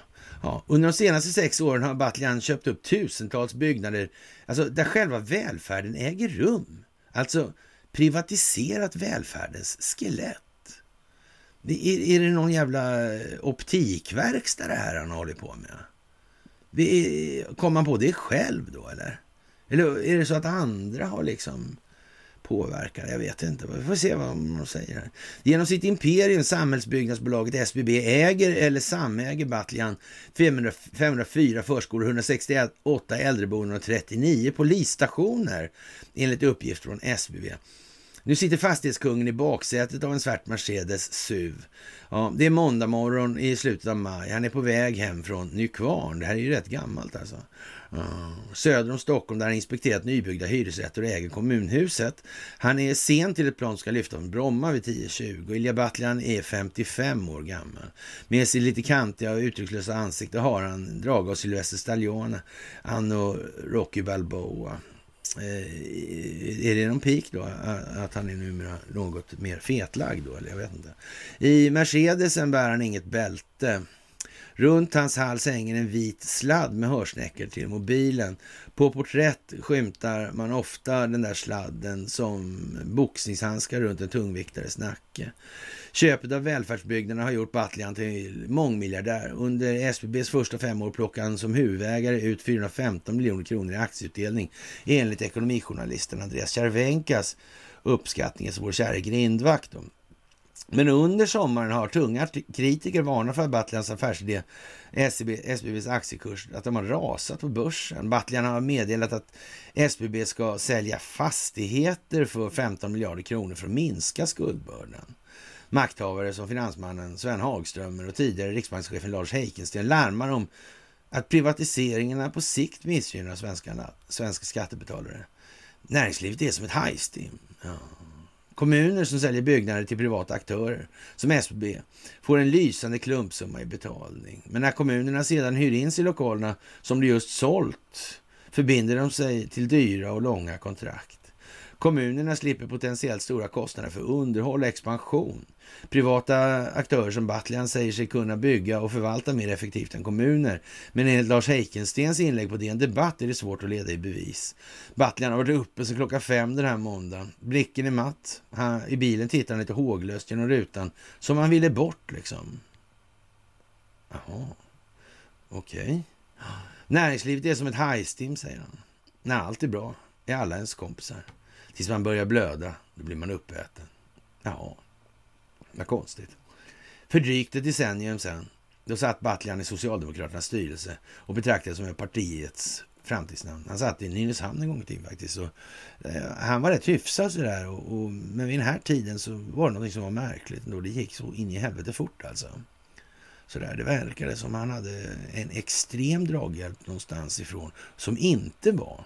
Ja, under de senaste sex åren har Batljan köpt upp tusentals byggnader alltså där själva välfärden äger rum. Alltså privatiserat välfärdens skelett. Är, är det någon jävla eh, optikverkstad det här han håller på med? Kom man på det själv då eller? Eller är det så att andra har liksom påverkat? Jag vet inte. Vi får se vad de säger här. Genom sitt imperium, samhällsbyggnadsbolaget SBB, äger eller samäger Batljan 504 förskolor, 168 äldreboenden och 39 polisstationer enligt uppgift från SBB. Nu sitter fastighetskungen i baksätet av en svart Mercedes SUV. Ja, det är måndag morgon i slutet av maj. Han är på väg hem från Nykvarn. Det här är ju rätt gammalt alltså. Eh, söder om Stockholm där han inspekterat nybyggda hyresrätter och äger kommunhuset. Han är sen till ett plan som ska lyfta från Bromma vid 10.20. Ilja Batljan är 55 år gammal. Med sitt lite kantiga och uttryckslösa ansikte har han drag av Sylvester Stallone, anno Rocky Balboa. Eh, är det någon pik då? Eh, att han är numera något mer fetlagd då? Eller jag vet inte. I Mercedesen bär han inget bälte. Runt hans hals hänger en vit sladd med hörsnäckor till mobilen. På porträtt skymtar man ofta den där sladden som boxningshandskar runt en tungviktares nacke. Köpet av välfärdsbyggnaderna har gjort Batljan till mångmiljardär. Under SBBs första fem år plockade han som huvudägare ut 415 miljoner kronor i aktieutdelning enligt ekonomijournalisten Andreas Cervenkas uppskattning, som vår käre grindvakt. Men under sommaren har tunga kritiker varnat för Battlians affärsidé, SBB SBBs aktiekurs, att de har rasat på börsen. Battlian har meddelat att SBB ska sälja fastigheter för 15 miljarder kronor för att minska skuldbördan. Makthavare som finansmannen Sven Hagströmer och tidigare riksbankschefen Lars Heikensten larmar om att privatiseringarna på sikt missgynnar svenska skattebetalare. Näringslivet är som ett hajstim. Ja. Kommuner som säljer byggnader till privata aktörer, som SBB, får en lysande klumpsumma i betalning. Men när kommunerna sedan hyr in sig i lokalerna som de just sålt förbinder de sig till dyra och långa kontrakt. Kommunerna slipper potentiellt stora kostnader för underhåll och expansion. Privata aktörer som Batljan säger sig kunna bygga och förvalta mer effektivt än kommuner. Men enligt Lars Heikenstens inlägg på DN Debatt är det svårt att leda i bevis. Batljan har varit uppe sedan klockan fem den här måndagen. Blicken är matt. Han, I bilen tittar han lite håglöst genom rutan, som han ville bort liksom. Jaha, okej. Okay. Näringslivet är som ett hajstim, säger han. När allt är bra är alla ens kompisar. Tills man börjar blöda, då blir man uppäten. Ja, vad konstigt. För drygt ett decennium sedan, då satt Batljan i Socialdemokraternas styrelse och betraktades som partiets framtidsnamn. Han satt i Nynäshamn en gång i tiden faktiskt. Och, eh, han var rätt hyfsad sådär. Och, och, men vid den här tiden så var det något som var märkligt Då Det gick så in i helvete fort alltså. Sådär. Det verkade som han hade en extrem draghjälp någonstans ifrån som inte var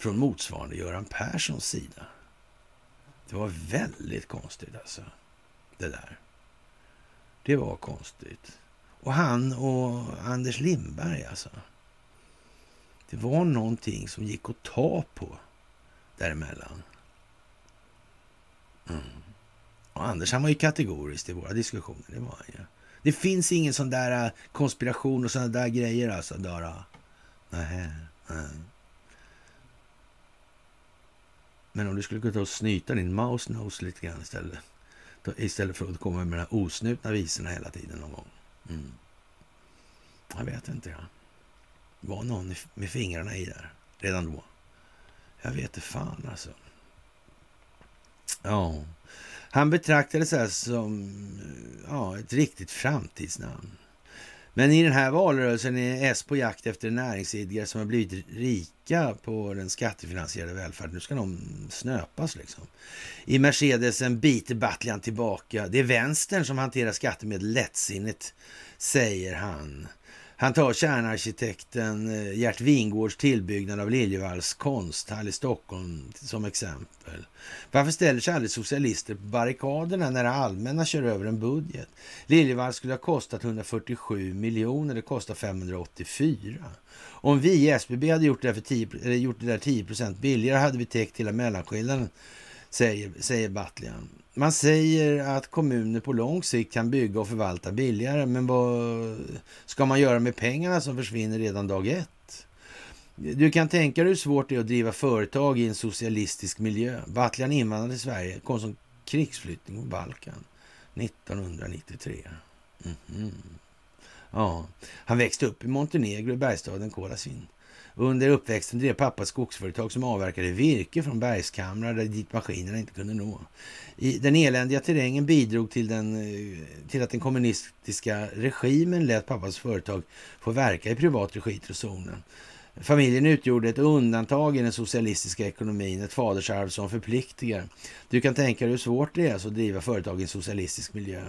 från motsvarande Göran Perssons sida. Det var väldigt konstigt alltså, det där. Det var konstigt. Och han och Anders Lindberg alltså. Det var någonting som gick att ta på däremellan. Mm. Och Anders han var ju kategorisk i våra diskussioner. Det var han ju. Det finns ingen sån där äh, konspiration och såna där grejer alltså. Dara. Nej, nej. Mm. Men om du skulle kunna ta och snyta din mouse nose lite grann istället. Istället för att komma med de här osnutna visorna hela tiden någon gång. Mm. Jag vet inte. Ja. Var någon med fingrarna i där redan då? Jag vet inte fan alltså. Ja, han betraktades här som ja, ett riktigt framtidsnamn. Men i den här valrörelsen är S på jakt efter näringsidkare som har blivit rika på den skattefinansierade välfärden. Nu ska de snöpas liksom. I Mercedesen biter Battlian tillbaka. Det är vänstern som hanterar skattemedel lättsinnigt, säger han. Han tar kärnarkitekten eh, Gert Wingårds tillbyggnad av Liljevalchs konsthall i Stockholm som exempel. Varför ställer sig aldrig socialister på barrikaderna när det allmänna kör över en budget? Liljevalchs skulle ha kostat 147 miljoner, det kostar 584. Om vi i SBB hade gjort det, för 10, eller gjort det där 10% billigare hade vi täckt hela mellanskillnaden, säger, säger Battlian. Man säger att kommuner på lång sikt kan bygga och förvalta billigare, men vad ska man göra med pengarna som försvinner redan dag ett? Du kan tänka dig hur svårt det är att driva företag i en socialistisk miljö. Battlian invandrade till Sverige, kom som krigsflykting på Balkan 1993. Mm -hmm. Ja, han växte upp i Montenegro i bergstaden Kolasin. Under uppväxten drev pappa ett skogsföretag som avverkade virke från bergskamrar där dit maskinerna inte kunde nå. I den eländiga terrängen bidrog till, den, eh, till att den kommunistiska regimen lät pappas företag få verka i privat regi till zonen. Familjen utgjorde ett undantag i den socialistiska ekonomin, ett fadersarv som förpliktigar. Du kan tänka dig hur svårt det är att driva företag i en socialistisk miljö.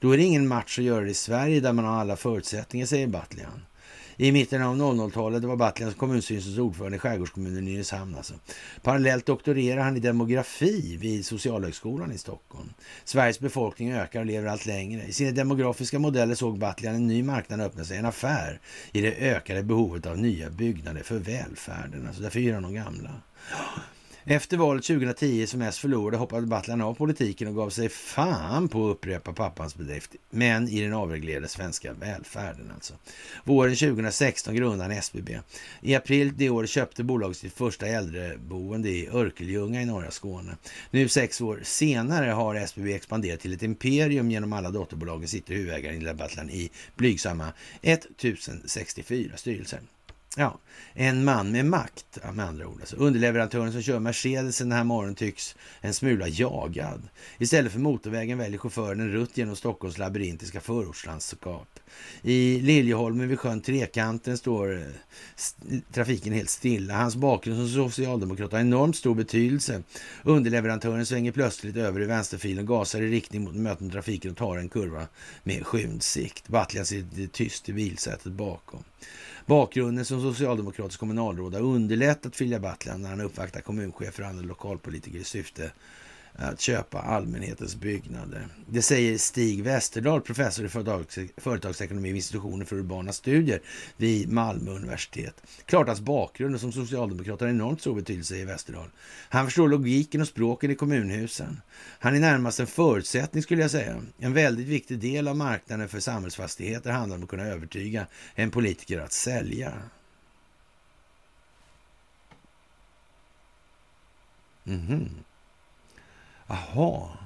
Då är det ingen match att göra det i Sverige där man har alla förutsättningar, säger Battlian. I mitten av 00-talet var Battlians kommunstyrelsens ordförande i skärgårdskommunen Nynäshamn. Alltså. Parallellt doktorerar han i demografi vid Socialhögskolan i Stockholm. Sveriges befolkning ökar och lever allt längre. I sina demografiska modeller såg Battlian en ny marknad öppna sig, en affär i det ökade behovet av nya byggnader för välfärden. Alltså därför han de gamla. Efter valet 2010 som S förlorade hoppade Battlan av politiken och gav sig fan på att upprepa pappans bedrift, men i den avreglerade svenska välfärden alltså. Våren 2016 grundade han SBB. I april det året köpte bolaget sitt första äldreboende i Örkelljunga i norra Skåne. Nu sex år senare har SBB expanderat till ett imperium genom alla dotterbolagen sitter huvudägaren i Battlan i blygsamma 1064 styrelser. Ja, en man med makt med andra ord. Alltså, underleverantören som kör Mercedes den här morgonen tycks en smula jagad. Istället för motorvägen väljer chauffören en rutt genom Stockholms labyrintiska förortslandskap. I Liljeholmen vid sjön Trekanten står eh, trafiken helt stilla. Hans bakgrund som socialdemokrat har enormt stor betydelse. Underleverantören svänger plötsligt över i vänsterfilen, gasar i riktning mot mötande trafiken och tar en kurva med skymd sikt. Battlian sitter tyst i bilsätet bakom. Bakgrunden som socialdemokratisk kommunalråd har underlättat Filja Battlan när han uppvaktar kommunchefer och andra lokalpolitiker i syfte att köpa allmänhetens byggnader. Det säger Stig Westerdahl, professor i företagsekonomi vid institutionen för urbana studier vid Malmö universitet. Klart hans bakgrund som socialdemokrat har enormt stor betydelse, säger Westerdahl. Han förstår logiken och språken i kommunhusen. Han är närmast en förutsättning skulle jag säga. En väldigt viktig del av marknaden för samhällsfastigheter handlar om att kunna övertyga en politiker att sälja. Mm -hmm. Aha.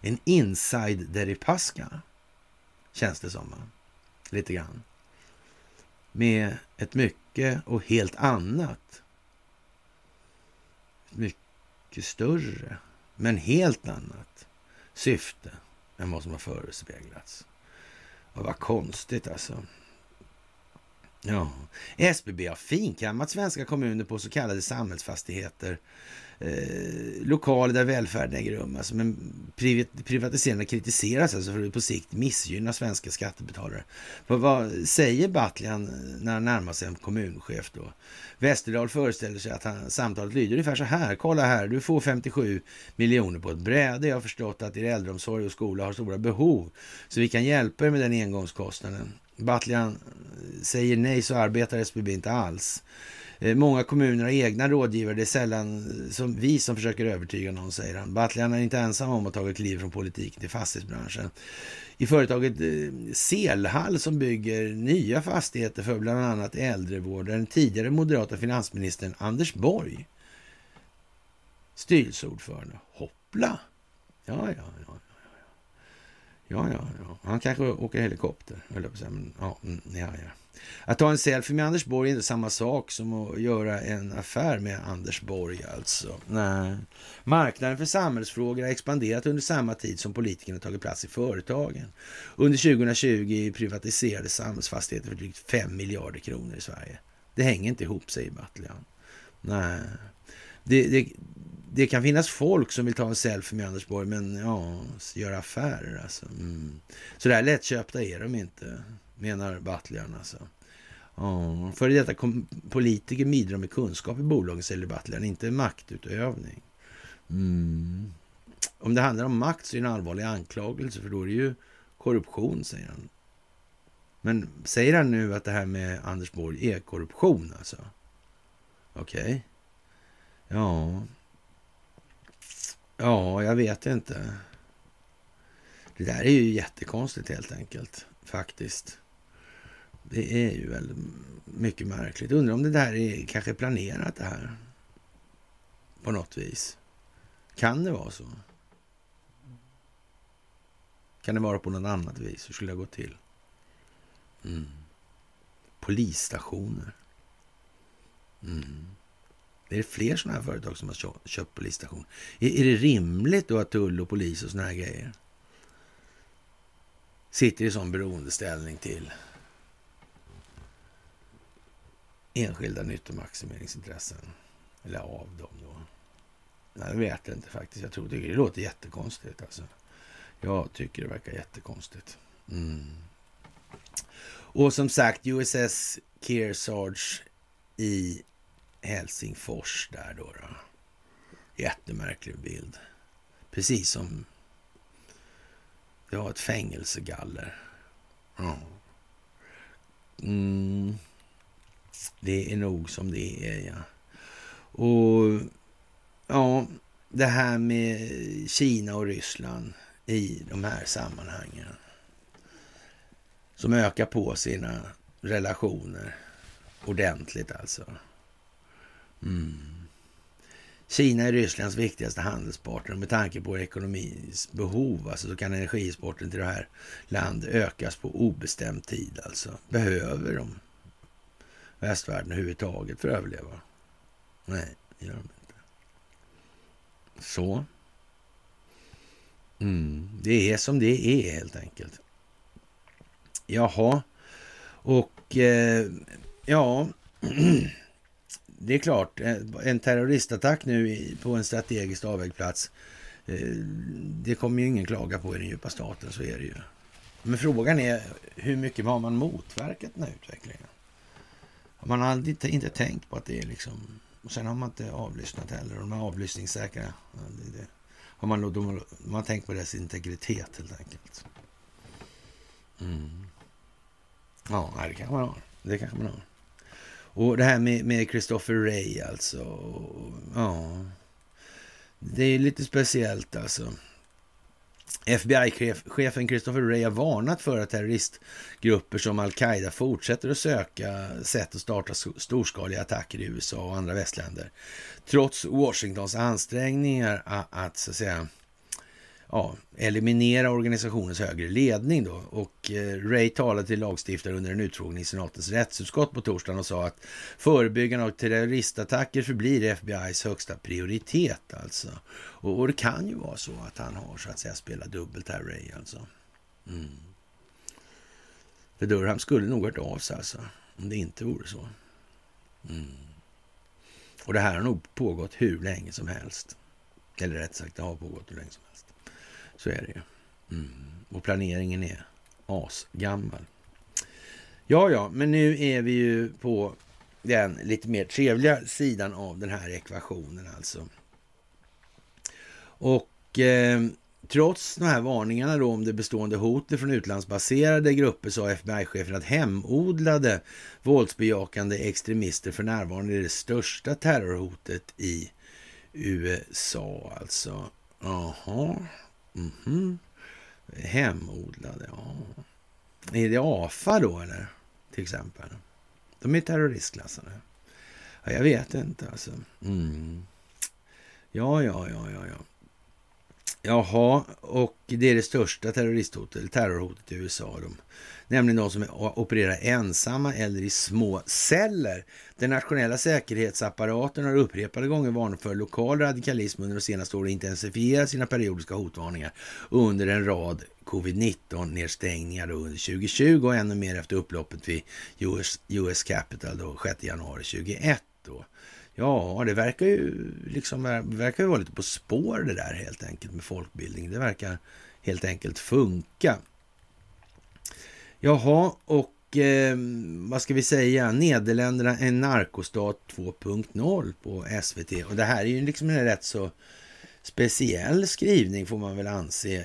En inside Deripaska känns det som. Lite grann. Med ett mycket och helt annat. Mycket större, men helt annat syfte än vad som har förespeglats. Och vad konstigt alltså. Ja, SBB har finkammat svenska kommuner på så kallade samhällsfastigheter eh, lokaler där välfärden äger rum. Alltså, men privatiseringen kritiseras alltså för att på sikt missgynna svenska skattebetalare. Vad, vad säger Battlian eh, när han närmar sig en kommunchef då? Westerdahl föreställer sig att han, samtalet lyder ungefär så här. Kolla här, du får 57 miljoner på ett bräde. Jag har förstått att er äldreomsorg och skola har stora behov. Så vi kan hjälpa er med den engångskostnaden. Battlian eh, säger nej så arbetar SBB inte alls. Eh, många kommuner har egna rådgivare. Det är sällan eh, som vi som försöker övertyga någon, säger han. Battlian är inte ensam om att ta ett kliv från politiken till fastighetsbranschen. I företaget eh, Selhall som bygger nya fastigheter för bland annat äldrevård den tidigare moderata finansministern Anders Borg styrelseordförande. Hoppla! Ja, ja, ja. Ja, ja, ja. Han kanske åker helikopter, höll jag på att säga. Men, ja, mm, ja, ja. Att ta en selfie med Anders Borg är inte samma sak som att göra en affär med Anders Borg alltså. Nej. Marknaden för samhällsfrågor har expanderat under samma tid som politikerna tagit plats i företagen. Under 2020 privatiserades samhällsfastigheter för drygt 5 miljarder kronor i Sverige. Det hänger inte ihop, säger Battlian. Nej. Det, det, det, kan finnas folk som vill ta en selfie med Anders Borg, men ja, göra affärer alltså. Mm. Så där lättköpta är de inte menar Battlian alltså. Ja, före detta politiker bidrar med kunskap i bolagen, säger Battlian, inte maktutövning. Mm. Om det handlar om makt så är det en allvarlig anklagelse, för då är det ju korruption, säger han. Men säger han nu att det här med Anders Borg är korruption alltså? Okej. Okay. Ja. Ja, jag vet inte. Det där är ju jättekonstigt helt enkelt, faktiskt. Det är ju väldigt mycket märkligt. Undrar om det där är kanske planerat det här. På något vis. Kan det vara så? Kan det vara på något annat vis? Hur skulle det gå till? Mm. Polisstationer. Mm. Är det fler sådana här företag som har köpt polisstation? Är, är det rimligt då att tull och polis och sådana här grejer sitter i sån beroendeställning till enskilda nyttomaximeringsintressen. Eller av dem då. Nej, jag vet inte faktiskt. Jag tror det låter jättekonstigt. Alltså. Jag tycker det verkar jättekonstigt. Mm. Och som sagt, USS Kearsarge i Helsingfors där då. då. Jättemärklig bild. Precis som det var ett fängelsegaller. Mm. Det är nog som det är, ja. Och ja, det här med Kina och Ryssland i de här sammanhangen. Som ökar på sina relationer ordentligt alltså. Mm. Kina är Rysslands viktigaste handelspartner med tanke på ekonomins behov. Alltså så kan energisporten till det här landet ökas på obestämd tid. Alltså behöver de västvärlden överhuvudtaget för att överleva? Nej, det gör de inte. Så. Mm, det är som det är helt enkelt. Jaha, och eh, ja, det är klart, eh, en terroristattack nu på en strategiskt avvägd plats, eh, det kommer ju ingen klaga på i den djupa staten, så är det ju. Men frågan är hur mycket har man motverkat den här utvecklingen? Man har aldrig inte tänkt på att det är liksom... Och sen har man inte avlyssnat heller. De är avlyssningssäkra. Det, det, har man, de, man har tänkt på deras integritet helt enkelt. Mm. Ja, det kanske man har. Det kanske man har. Och det här med, med Christopher Ray alltså. Ja. Det är lite speciellt alltså. FBI-chefen Christopher Wray har varnat för att terroristgrupper som al-Qaida fortsätter att söka sätt att starta storskaliga attacker i USA och andra västländer. Trots Washingtons ansträngningar att, att så att säga ja, eliminera organisationens högre ledning. Då. Och eh, Ray talade till lagstiftare under en utfrågning i senatens rättsutskott på torsdagen och sa att förebyggande av terroristattacker förblir FBIs högsta prioritet. alltså. Och, och, det kan ju vara så att han har så att säga spelat dubbelt här, Ray alltså. Mm. För Durham skulle nog hört av sig alltså. Om det inte vore så. Mm. Och det här har nog pågått hur länge som helst. Eller rätt sagt, det har pågått hur länge som helst. Så är det ju. Mm. Och planeringen är asgammal. Ja, ja, men nu är vi ju på den lite mer trevliga sidan av den här ekvationen alltså. Och eh, trots de här varningarna då om det bestående hotet från utlandsbaserade grupper sa FBI-chefen att hemodlade våldsbejakande extremister för närvarande är det största terrorhotet i USA alltså. Jaha. Mm -hmm. Hemodlade, ja. Är det AFA då eller? Till exempel. De är terroristklassade. Ja, jag vet inte alltså. Mm. Ja, ja, ja, ja, ja. Jaha, och det är det största terroristhotet, terrorhotet i USA. De, nämligen de som opererar ensamma eller i små celler. Den nationella säkerhetsapparaten har upprepade gånger varnat för lokal radikalism under de senaste åren och intensifierat sina periodiska hotvarningar under en rad covid-19-nedstängningar under 2020 och ännu mer efter upploppet vid US, US Capital då, 6 januari 2021. Då. Ja, det verkar ju liksom verkar ju vara lite på spår det där helt enkelt med folkbildning. Det verkar helt enkelt funka. Jaha, och eh, vad ska vi säga? Nederländerna en narkostat 2.0 på SVT. Och det här är ju liksom en rätt så speciell skrivning får man väl anse eh,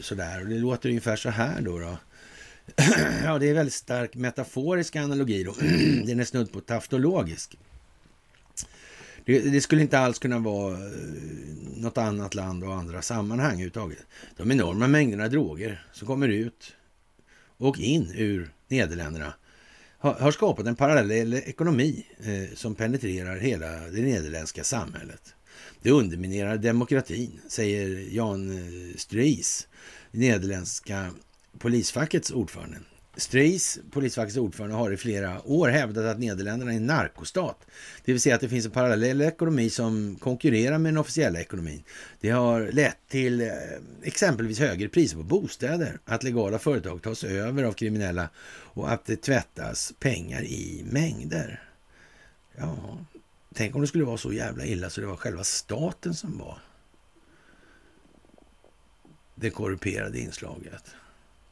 sådär. Och det låter ungefär så här då. då. ja, det är väldigt stark metaforisk analogi då. Den är snudd på taftologisk. Det, det, skulle inte alls kunna vara eh, något annat land och andra sammanhang överhuvudtaget. De enorma mängderna droger som kommer ut och in ur Nederländerna har, har skapat en parallell ekonomi eh, som penetrerar hela det nederländska samhället. Det underminerar demokratin, säger Jan eh, nederländska polisfackets ordförande. Stries, polisfackets ordförande, har i flera år hävdat att Nederländerna är en narkostat. Det vill säga att det finns en parallell ekonomi som konkurrerar med den officiella ekonomin. Det har lett till eh, exempelvis högre priser på bostäder, att legala företag tas över av kriminella och att det tvättas pengar i mängder. Ja, tänk om det skulle vara så jävla illa så det var själva staten som var det korrumperade inslaget.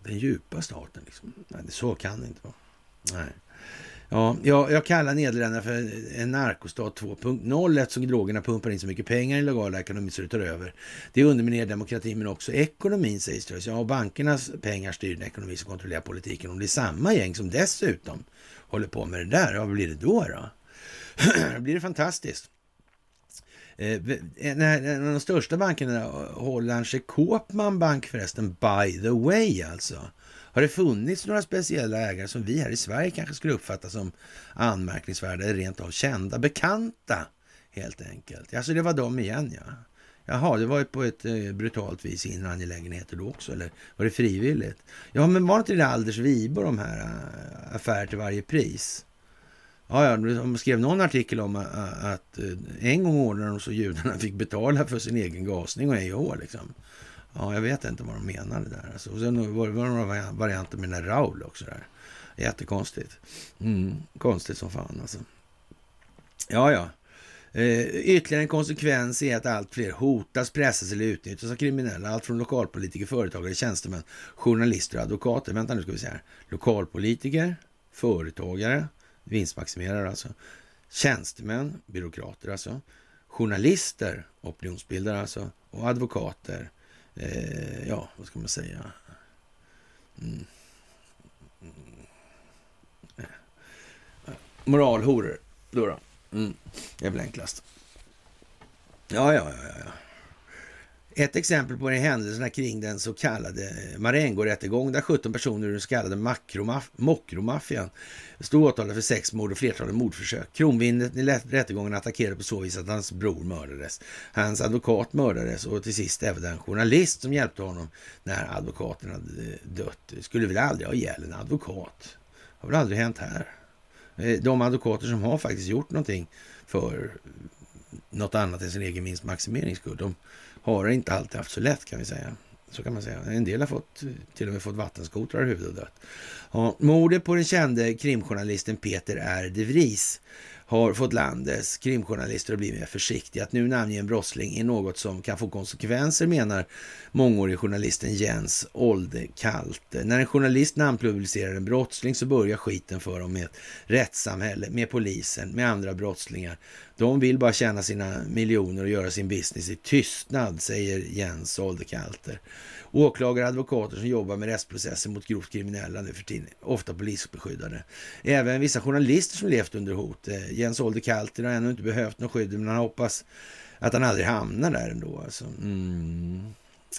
Den djupa staten. Liksom. Nej, så kan det inte vara. Nej. Ja, jag, jag kallar Nederländerna för en narkostat 2.0 eftersom drogerna pumpar in så mycket pengar i legala ekonomin så det tar över. Det underminerar demokratin men också ekonomin, sägs det. Ja, och bankernas pengar styr den ekonomi som kontrollerar politiken. Om det är samma gäng som dessutom håller på med det där, ja, vad blir det då? Då, då blir det fantastiskt. Eh, en eh, av de största bankerna, eh, Hollandske Koopman Bank förresten, by the way alltså. Har det funnits några speciella ägare som vi här i Sverige kanske skulle uppfatta som anmärkningsvärda eller rent av kända, bekanta helt enkelt? Alltså det var de igen ja. Jaha, det var ju på ett eh, brutalt vis inre angelägenheter då också, eller var det frivilligt? Ja, men var inte det Alders Vibo, de här eh, affärer till varje pris? Ja, ja, de skrev någon artikel om äh, att eh, en gång ordnade de så judarna fick betala för sin egen gasning och ej och liksom. Ja, jag vet inte vad de menade där. Alltså. Och sen var det några varianter med den där Raul också. Där. Jättekonstigt. Mm, konstigt som fan alltså. Ja, ja. Eh, ytterligare en konsekvens är att allt fler hotas, pressas eller utnyttjas av kriminella. Allt från lokalpolitiker, företagare, tjänstemän, journalister och advokater. Vänta nu ska vi se här. Lokalpolitiker, företagare, vinstmaximerare alltså, tjänstemän, byråkrater alltså, journalister, opinionsbildare alltså, och advokater, eh, ja, vad ska man säga? Mm. Eh. Moralhoror, då. då. Mm. Det är väl enklast. Ja, ja, ja, ja. Ett exempel på det är händelserna kring den så kallade Marengo-rättegången där 17 personer ur den så kallade Mokromaffian stod åtalade för sex mord och flertalet mordförsök. Kronvittnet i rättegången attackerade på så vis att hans bror mördades. Hans advokat mördades och till sist även den journalist som hjälpte honom när advokaten hade eh, dött. Skulle väl aldrig ha ihjäl en advokat. Det har väl aldrig hänt här. Eh, de advokater som har faktiskt gjort någonting för eh, något annat än sin egen vinstmaximering skull, de har inte alltid haft så lätt kan vi säga. Så kan man säga. En del har fått, till och med fått vattenskotrar i huvudet och dött. Ja, mordet på den kände krimjournalisten Peter R. de Vries har fått landets krimjournalister att bli mer försiktiga. Att nu namnge en brottsling är något som kan få konsekvenser, menar mångårig journalisten Jens Oldekalte. När en journalist namnpublicerar en brottsling så börjar skiten för dem med ett rättssamhälle, med polisen, med andra brottslingar. De vill bara tjäna sina miljoner och göra sin business i tystnad, säger Jens Oldekalter. Åklagare och advokater som jobbar med rättsprocesser mot grovt kriminella nu för tiden, ofta polisbeskyddade. Även vissa journalister som levt under hot. Eh, Jens Oldekalter har ännu inte behövt något skydd, men han hoppas att han aldrig hamnar där ändå. Alltså. Mm.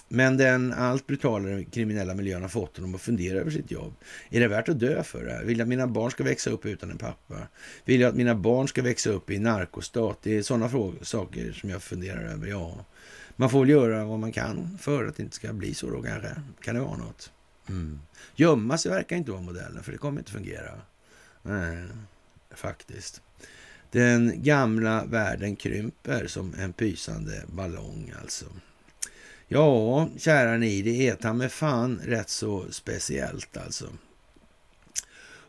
Men den allt brutalare kriminella miljön har fått honom att fundera över sitt jobb. Är det värt att dö för det här? Vill jag att mina barn ska växa upp utan en pappa? Vill jag att mina barn ska växa upp i narkostat? Det är sådana frågor, saker som jag funderar över, ja. Man får väl göra vad man kan för att det inte ska bli så då kanske. Kan det vara något? Mm. Gömma sig verkar inte vara modellen, för det kommer inte fungera. Nej, faktiskt. Den gamla världen krymper som en pysande ballong alltså. Ja, kära ni, det är ta med fan rätt så speciellt alltså.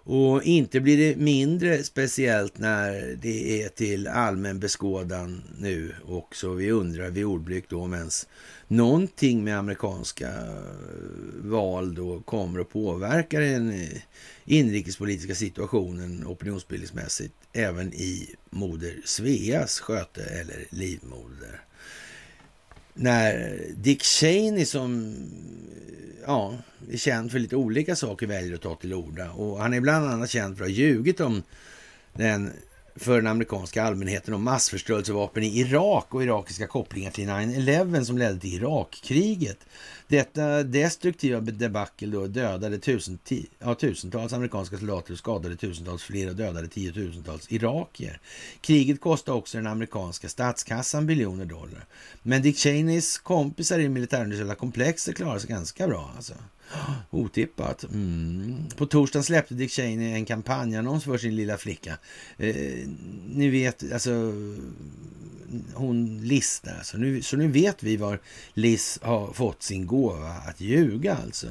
Och inte blir det mindre speciellt när det är till allmän beskådan nu också. Vi undrar vid ordblick då om ens någonting med amerikanska eh, val då kommer att påverka den eh, inrikespolitiska situationen opinionsbildningsmässigt även i moder Sveas sköte eller livmoder när Dick Cheney som ja, är känd för lite olika saker väljer att ta till orda. Och han är bland annat känd för att ha ljugit om den för den amerikanska allmänheten om massförstörelsevapen i Irak och irakiska kopplingar till 9-11 som ledde till Irakkriget. Detta destruktiva debacle då dödade tusent, ja, tusentals amerikanska soldater och skadade tusentals fler och dödade tiotusentals irakier. Kriget kostade också den amerikanska statskassan biljoner dollar. Men Dick Cheneys kompisar i det militärindustriella komplexet klarade sig ganska bra. Alltså. Otippat. Mm. På torsdagen släppte Dick Cheney en kampanjannons för sin lilla flicka. Eh, ni vet, alltså hon Liz där. Så alltså. nu, så nu vet vi var Liz har fått sin gåva att ljuga alltså.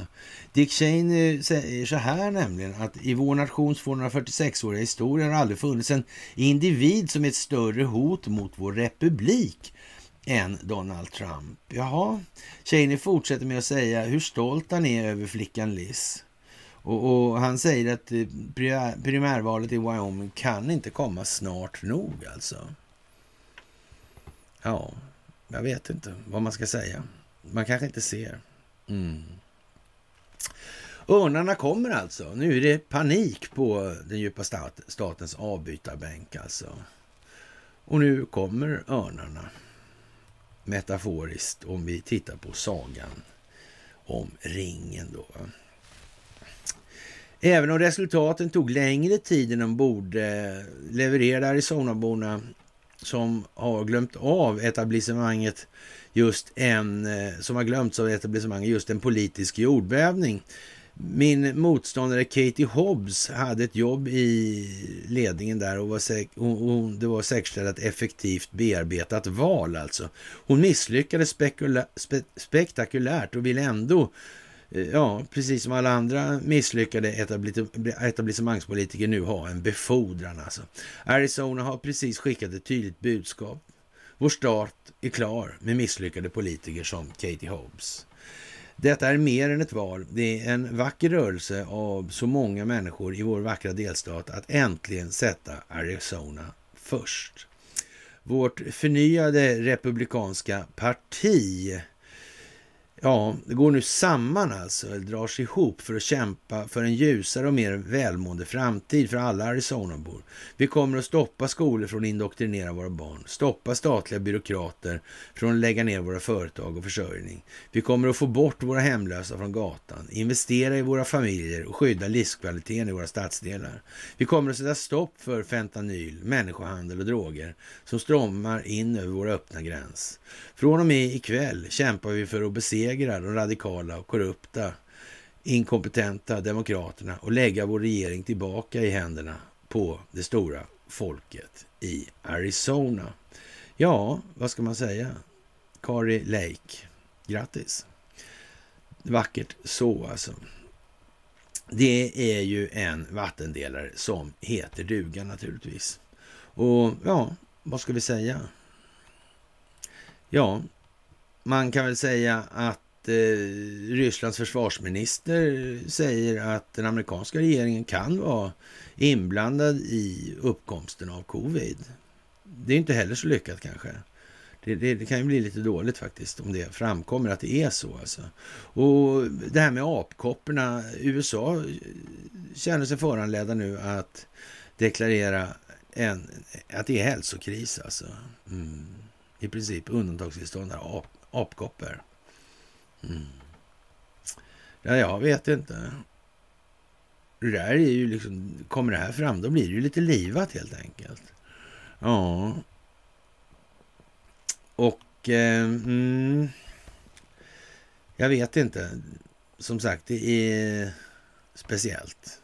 Dick Cheney säger så här nämligen att i vår nations 246-åriga historia har aldrig funnits en individ som är ett större hot mot vår republik än Donald Trump. Jaha, Cheney fortsätter med att säga hur stolt han är över flickan Liz. Och, och, han säger att eh, primärvalet i Wyoming kan inte komma snart nog alltså. Ja, jag vet inte vad man ska säga. Man kanske inte ser. Mm. Örnarna kommer alltså. Nu är det panik på den djupa statens avbytarbänk alltså. Och nu kommer örnarna metaforiskt om vi tittar på sagan om ringen då. Även om resultaten tog längre tid än de borde levererade Arizonaborna som har glömt av etablissemanget just en, eh, som har glömts av etablissemanget just en politisk jordbävning min motståndare Katie Hobbs hade ett jobb i ledningen där och var säk hon, det var säkerställt effektivt bearbetat val alltså. Hon misslyckades spe spektakulärt och ville ändå eh, Ja, precis som alla andra misslyckade etablissemangspolitiker nu ha en befordran alltså. Arizona har precis skickat ett tydligt budskap. Vår start är klar med misslyckade politiker som Katie Hobbs. Detta är mer än ett val. Det är en vacker rörelse av så många människor i vår vackra delstat att äntligen sätta Arizona först. Vårt förnyade republikanska parti Ja, det går nu samman alltså, eller drar sig ihop för att kämpa för en ljusare och mer välmående framtid för alla Arizonabor. Vi kommer att stoppa skolor från att indoktrinera våra barn, stoppa statliga byråkrater från att lägga ner våra företag och försörjning. Vi kommer att få bort våra hemlösa från gatan, investera i våra familjer och skydda livskvaliteten i våra stadsdelar. Vi kommer att sätta stopp för fentanyl, människohandel och droger som strömmar in över vår öppna gräns. Från och med ikväll kämpar vi för att besegra de radikala och korrupta, inkompetenta demokraterna och lägga vår regering tillbaka i händerna på det stora folket i Arizona. Ja, vad ska man säga? Kari Lake, grattis! vackert så alltså. Det är ju en vattendelare som heter duga naturligtvis. Och ja, vad ska vi säga? Ja, man kan väl säga att eh, Rysslands försvarsminister säger att den amerikanska regeringen kan vara inblandad i uppkomsten av covid. Det är inte heller så lyckat kanske. Det, det, det, kan ju bli lite dåligt faktiskt om det framkommer att det är så. Alltså. Och det här med apkopporna. USA känner sig föranledda nu att deklarera en, att det är hälsokris alltså. Mm. I princip undantagstillstånd av ap, apkoppor. Mm. Ja, jag vet inte. Det där är ju liksom, kommer det här fram, då blir det ju lite livat helt enkelt. Ja, och eh, mm, jag vet inte. Som sagt, det är speciellt.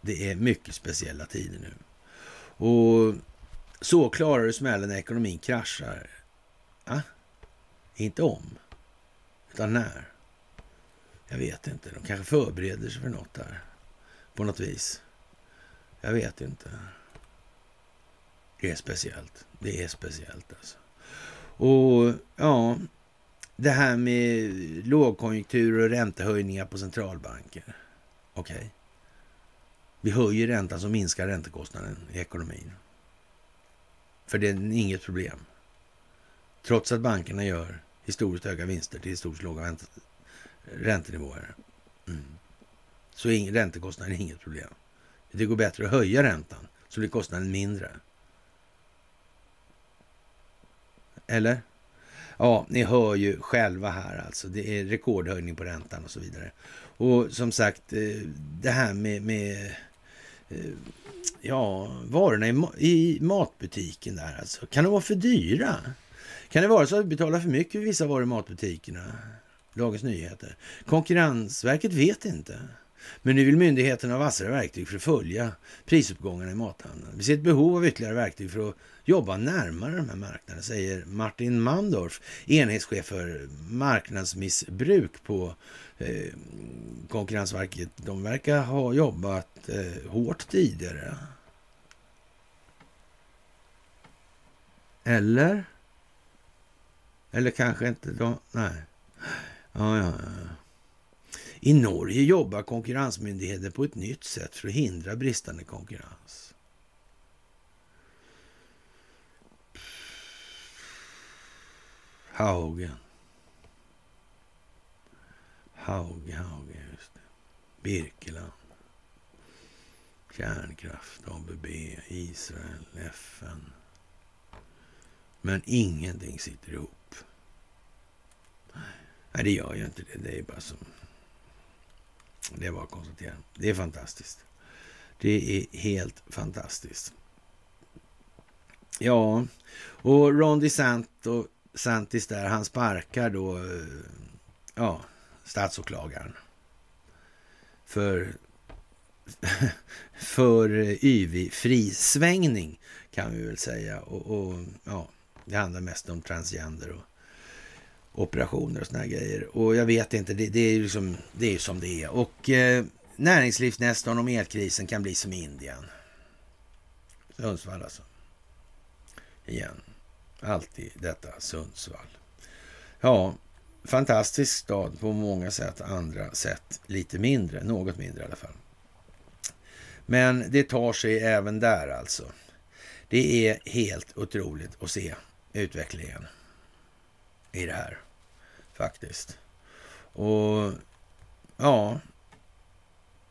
Det är mycket speciella tider nu. Och så klarar du smällen när ekonomin kraschar. Ah, inte om, utan när. Jag vet inte. De kanske förbereder sig för något där. På något vis. Jag vet inte. Det är speciellt. Det är speciellt alltså. Och ja, det här med lågkonjunktur och räntehöjningar på centralbanker. Okej. Okay. Vi höjer räntan så minskar räntekostnaden i ekonomin. För det är inget problem. Trots att bankerna gör historiskt höga vinster till historiskt låga räntenivåer. Mm. Så är räntekostnaden är inget problem. Det går bättre att höja räntan så blir kostnaden mindre. Eller? Ja, ni hör ju själva här alltså. Det är rekordhöjning på räntan och så vidare. Och som sagt, eh, det här med, med eh, ja, varorna i, i matbutiken där alltså. Kan de vara för dyra? Kan det vara så att vi betalar för mycket för vissa varor i matbutikerna? Dagens Nyheter. Konkurrensverket vet inte. Men nu vill myndigheten ha vassare verktyg för att följa prisuppgångarna i mathandeln. Vi ser ett behov av ytterligare verktyg för att jobba närmare de här marknaderna, säger Martin Mandorf, enhetschef för marknadsmissbruk på eh, Konkurrensverket. De verkar ha jobbat eh, hårt tidigare. Eller? Eller kanske inte de... Nej. Ja, ja, ja. I Norge jobbar konkurrensmyndigheten på ett nytt sätt för att hindra bristande konkurrens. Haugen. Hauge, Hauge, just det. Birkeland. Kärnkraft, ABB, Israel, FN. Men ingenting sitter ihop. Nej, det gör ju inte det. Det är bara så. det är bara att konstatera. Det är fantastiskt. Det är helt fantastiskt. Ja, och Ron DeSantis där, han sparkar då eh, ja, statsåklagaren. För, för eh, yvig frisvängning kan vi väl säga. Och, och, ja, det handlar mest om transgender och operationer och såna grejer. Och jag vet inte, det, det är ju liksom, det är som det är. Och eh, näringslivsnästan om elkrisen kan bli som Indien. Sundsvall alltså. Igen. Alltid detta Sundsvall. Ja, fantastisk stad på många sätt, andra sätt lite mindre, något mindre i alla fall. Men det tar sig även där alltså. Det är helt otroligt att se utvecklingen i det här faktiskt. Och ja,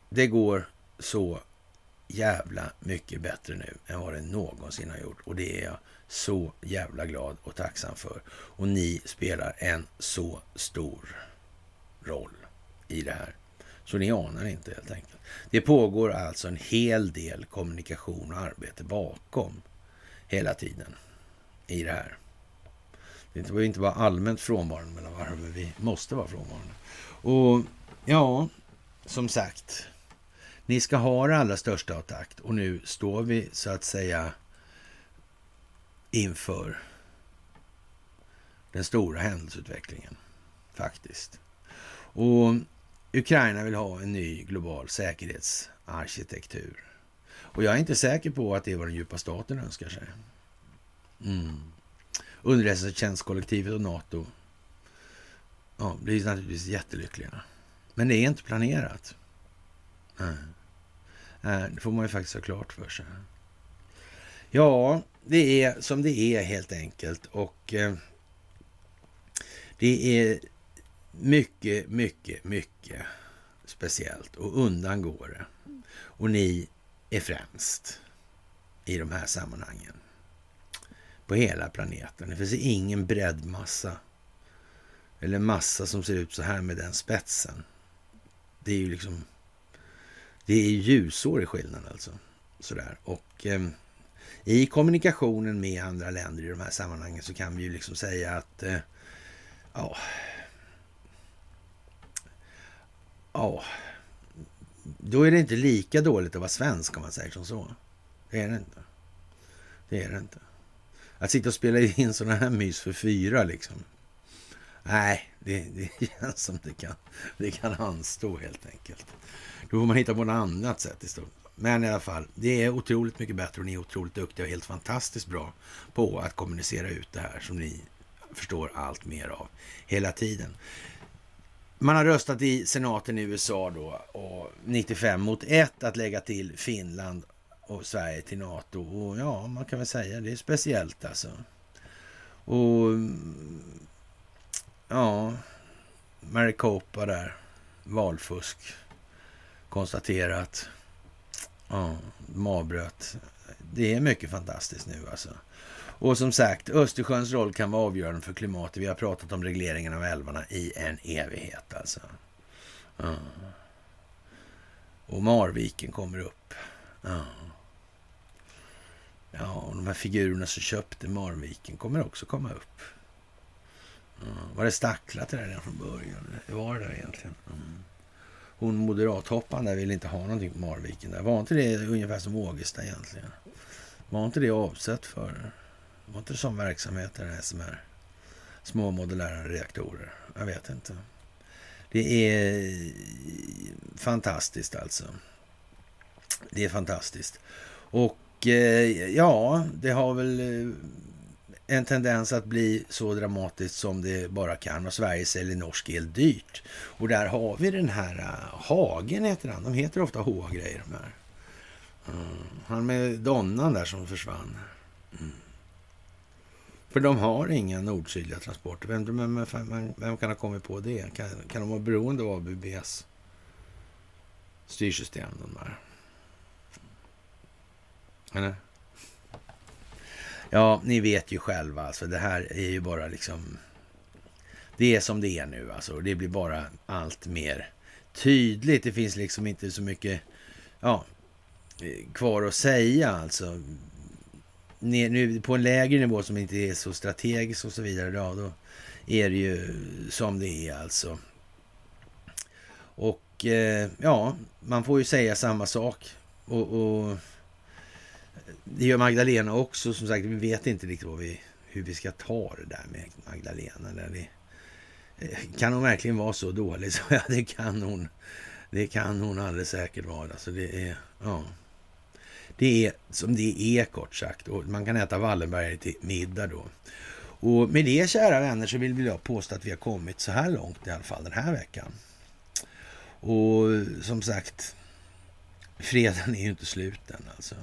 det går så jävla mycket bättre nu än vad det någonsin har gjort. Och det är jag så jävla glad och tacksam för. Och ni spelar en så stor roll i det här. Så ni anar inte helt enkelt. Det pågår alltså en hel del kommunikation och arbete bakom hela tiden i det här. Det behöver inte bara allmänt frånvarande mellan varven. Vi måste vara frånvarande. Och ja, som sagt. Ni ska ha det allra största av takt. Och nu står vi så att säga inför den stora händelseutvecklingen. Faktiskt. Och Ukraina vill ha en ny global säkerhetsarkitektur. Och jag är inte säker på att det är vad den djupa staten önskar sig. Mm. Underrättelsetjänstkollektivet och NATO ja, blir naturligtvis jättelyckliga. Men det är inte planerat. Nej. Det får man ju faktiskt ha klart för sig. Ja, det är som det är helt enkelt. Och eh, det är mycket, mycket, mycket speciellt. Och undan går det. Och ni är främst i de här sammanhangen. På hela planeten. Det finns ingen breddmassa eller massa som ser ut så här med den spetsen. Det är ju liksom... Det är ljusår i skillnad alltså. Sådär. Och eh, i kommunikationen med andra länder i de här sammanhangen så kan vi ju liksom säga att... Eh, ja... Ja... Då är det inte lika dåligt att vara svensk om man säger som så. Det är det inte. Det är det inte. Att sitta och spela in sådana här mys för fyra liksom. Nej, det, det känns som det kan, det kan anstå helt enkelt. Då får man hitta på något annat sätt istället. Men i alla fall, det är otroligt mycket bättre och ni är otroligt duktiga och helt fantastiskt bra på att kommunicera ut det här som ni förstår allt mer av hela tiden. Man har röstat i senaten i USA då och 95 mot 1 att lägga till Finland och Sverige till NATO. Och ja, man kan väl säga det är speciellt alltså. Och ja, Maricopa där, valfusk konstaterat. Ja, de avbröt. Det är mycket fantastiskt nu alltså. Och som sagt, Östersjöns roll kan vara avgörande för klimatet. Vi har pratat om regleringen av älvarna i en evighet alltså. Ja. Och Marviken kommer upp. Ja ja, och de här figurerna som köpte Marviken kommer också komma upp. Ja. Var det stacklat det där redan från början? Det var det där egentligen. Mm hon moderathopparen där ville inte ha någonting på Marviken. Där. Var inte det ungefär som Ågesta egentligen? Var inte det avsett för? Var inte det sån verksamhet där SMR? Små modulära reaktorer? Jag vet inte. Det är fantastiskt alltså. Det är fantastiskt. Och Eh, ja, det har väl eh, en tendens att bli så dramatiskt som det bara kan och Sverige säljer norsk el dyrt. Och där har vi den här uh, Hagen heter han. De heter ofta H-grejer de här. Mm. Han med donnan där som försvann. Mm. För de har inga nordsydliga transporter. Vem, vem, vem, vem, kan ha kommit på det? Kan, kan de vara beroende av ABBs styrsystem? De där? Eller? Ja, ni vet ju själva alltså. Det här är ju bara liksom... Det är som det är nu alltså. Det blir bara allt mer tydligt. Det finns liksom inte så mycket ja, kvar att säga alltså. Nu på en lägre nivå som inte är så strategisk och så vidare. Ja, då är det ju som det är alltså. Och eh, ja, man får ju säga samma sak. och, och det gör Magdalena också. Som sagt, vi vet inte riktigt vi, hur vi ska ta det där med Magdalena. Där det, eh, kan hon verkligen vara så dålig? Så ja, det kan hon. Det kan hon alldeles säkert vara. Alltså det är, ja. Det är som det är kort sagt. Och man kan äta Wallenberg till middag då. Och med det kära vänner så vill jag påstå att vi har kommit så här långt i alla fall den här veckan. Och som sagt, fredagen är ju inte slut än alltså.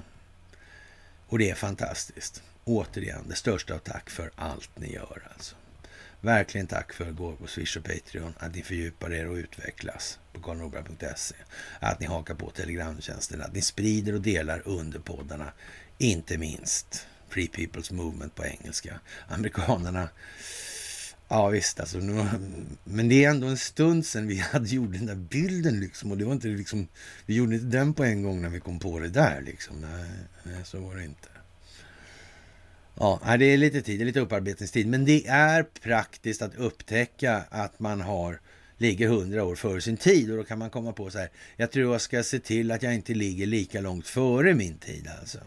Och det är fantastiskt. Återigen, det största av tack för allt ni gör alltså. Verkligen tack för Gorgo, på Swish och Patreon, att ni fördjupar er och utvecklas på karlnorberg.se. Att ni hakar på Telegramtjänsten, att ni sprider och delar under poddarna. Inte minst Free People's Movement på engelska. Amerikanerna Ja visst, alltså, nu, men det är ändå en stund sedan vi hade gjort den där bilden liksom. Och det var inte liksom, vi gjorde inte den på en gång när vi kom på det där liksom. Nej, nej så var det inte. Ja, det är lite tid, det är lite upparbetningstid. Men det är praktiskt att upptäcka att man har ligger hundra år före sin tid och då kan man komma på så här. Jag tror jag ska se till att jag inte ligger lika långt före min tid alltså.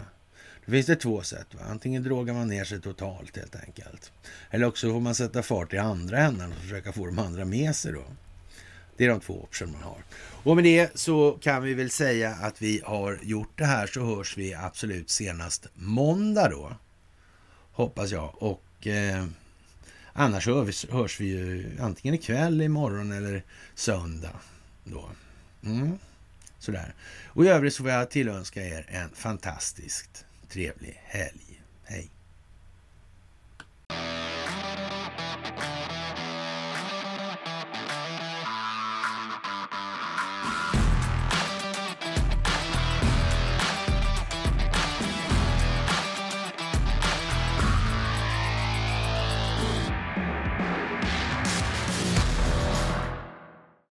Då finns det två sätt. Va? Antingen drogar man ner sig totalt helt enkelt. Eller också får man sätta fart i andra änden och försöka få de andra med sig då. Det är de två optioner man har. Och med det så kan vi väl säga att vi har gjort det här så hörs vi absolut senast måndag då. Hoppas jag. Och eh, annars hörs, hörs vi ju antingen ikväll, imorgon eller söndag då. Mm. Sådär. Och i övrigt så får jag tillönska er en fantastiskt trevlig helg. Hej!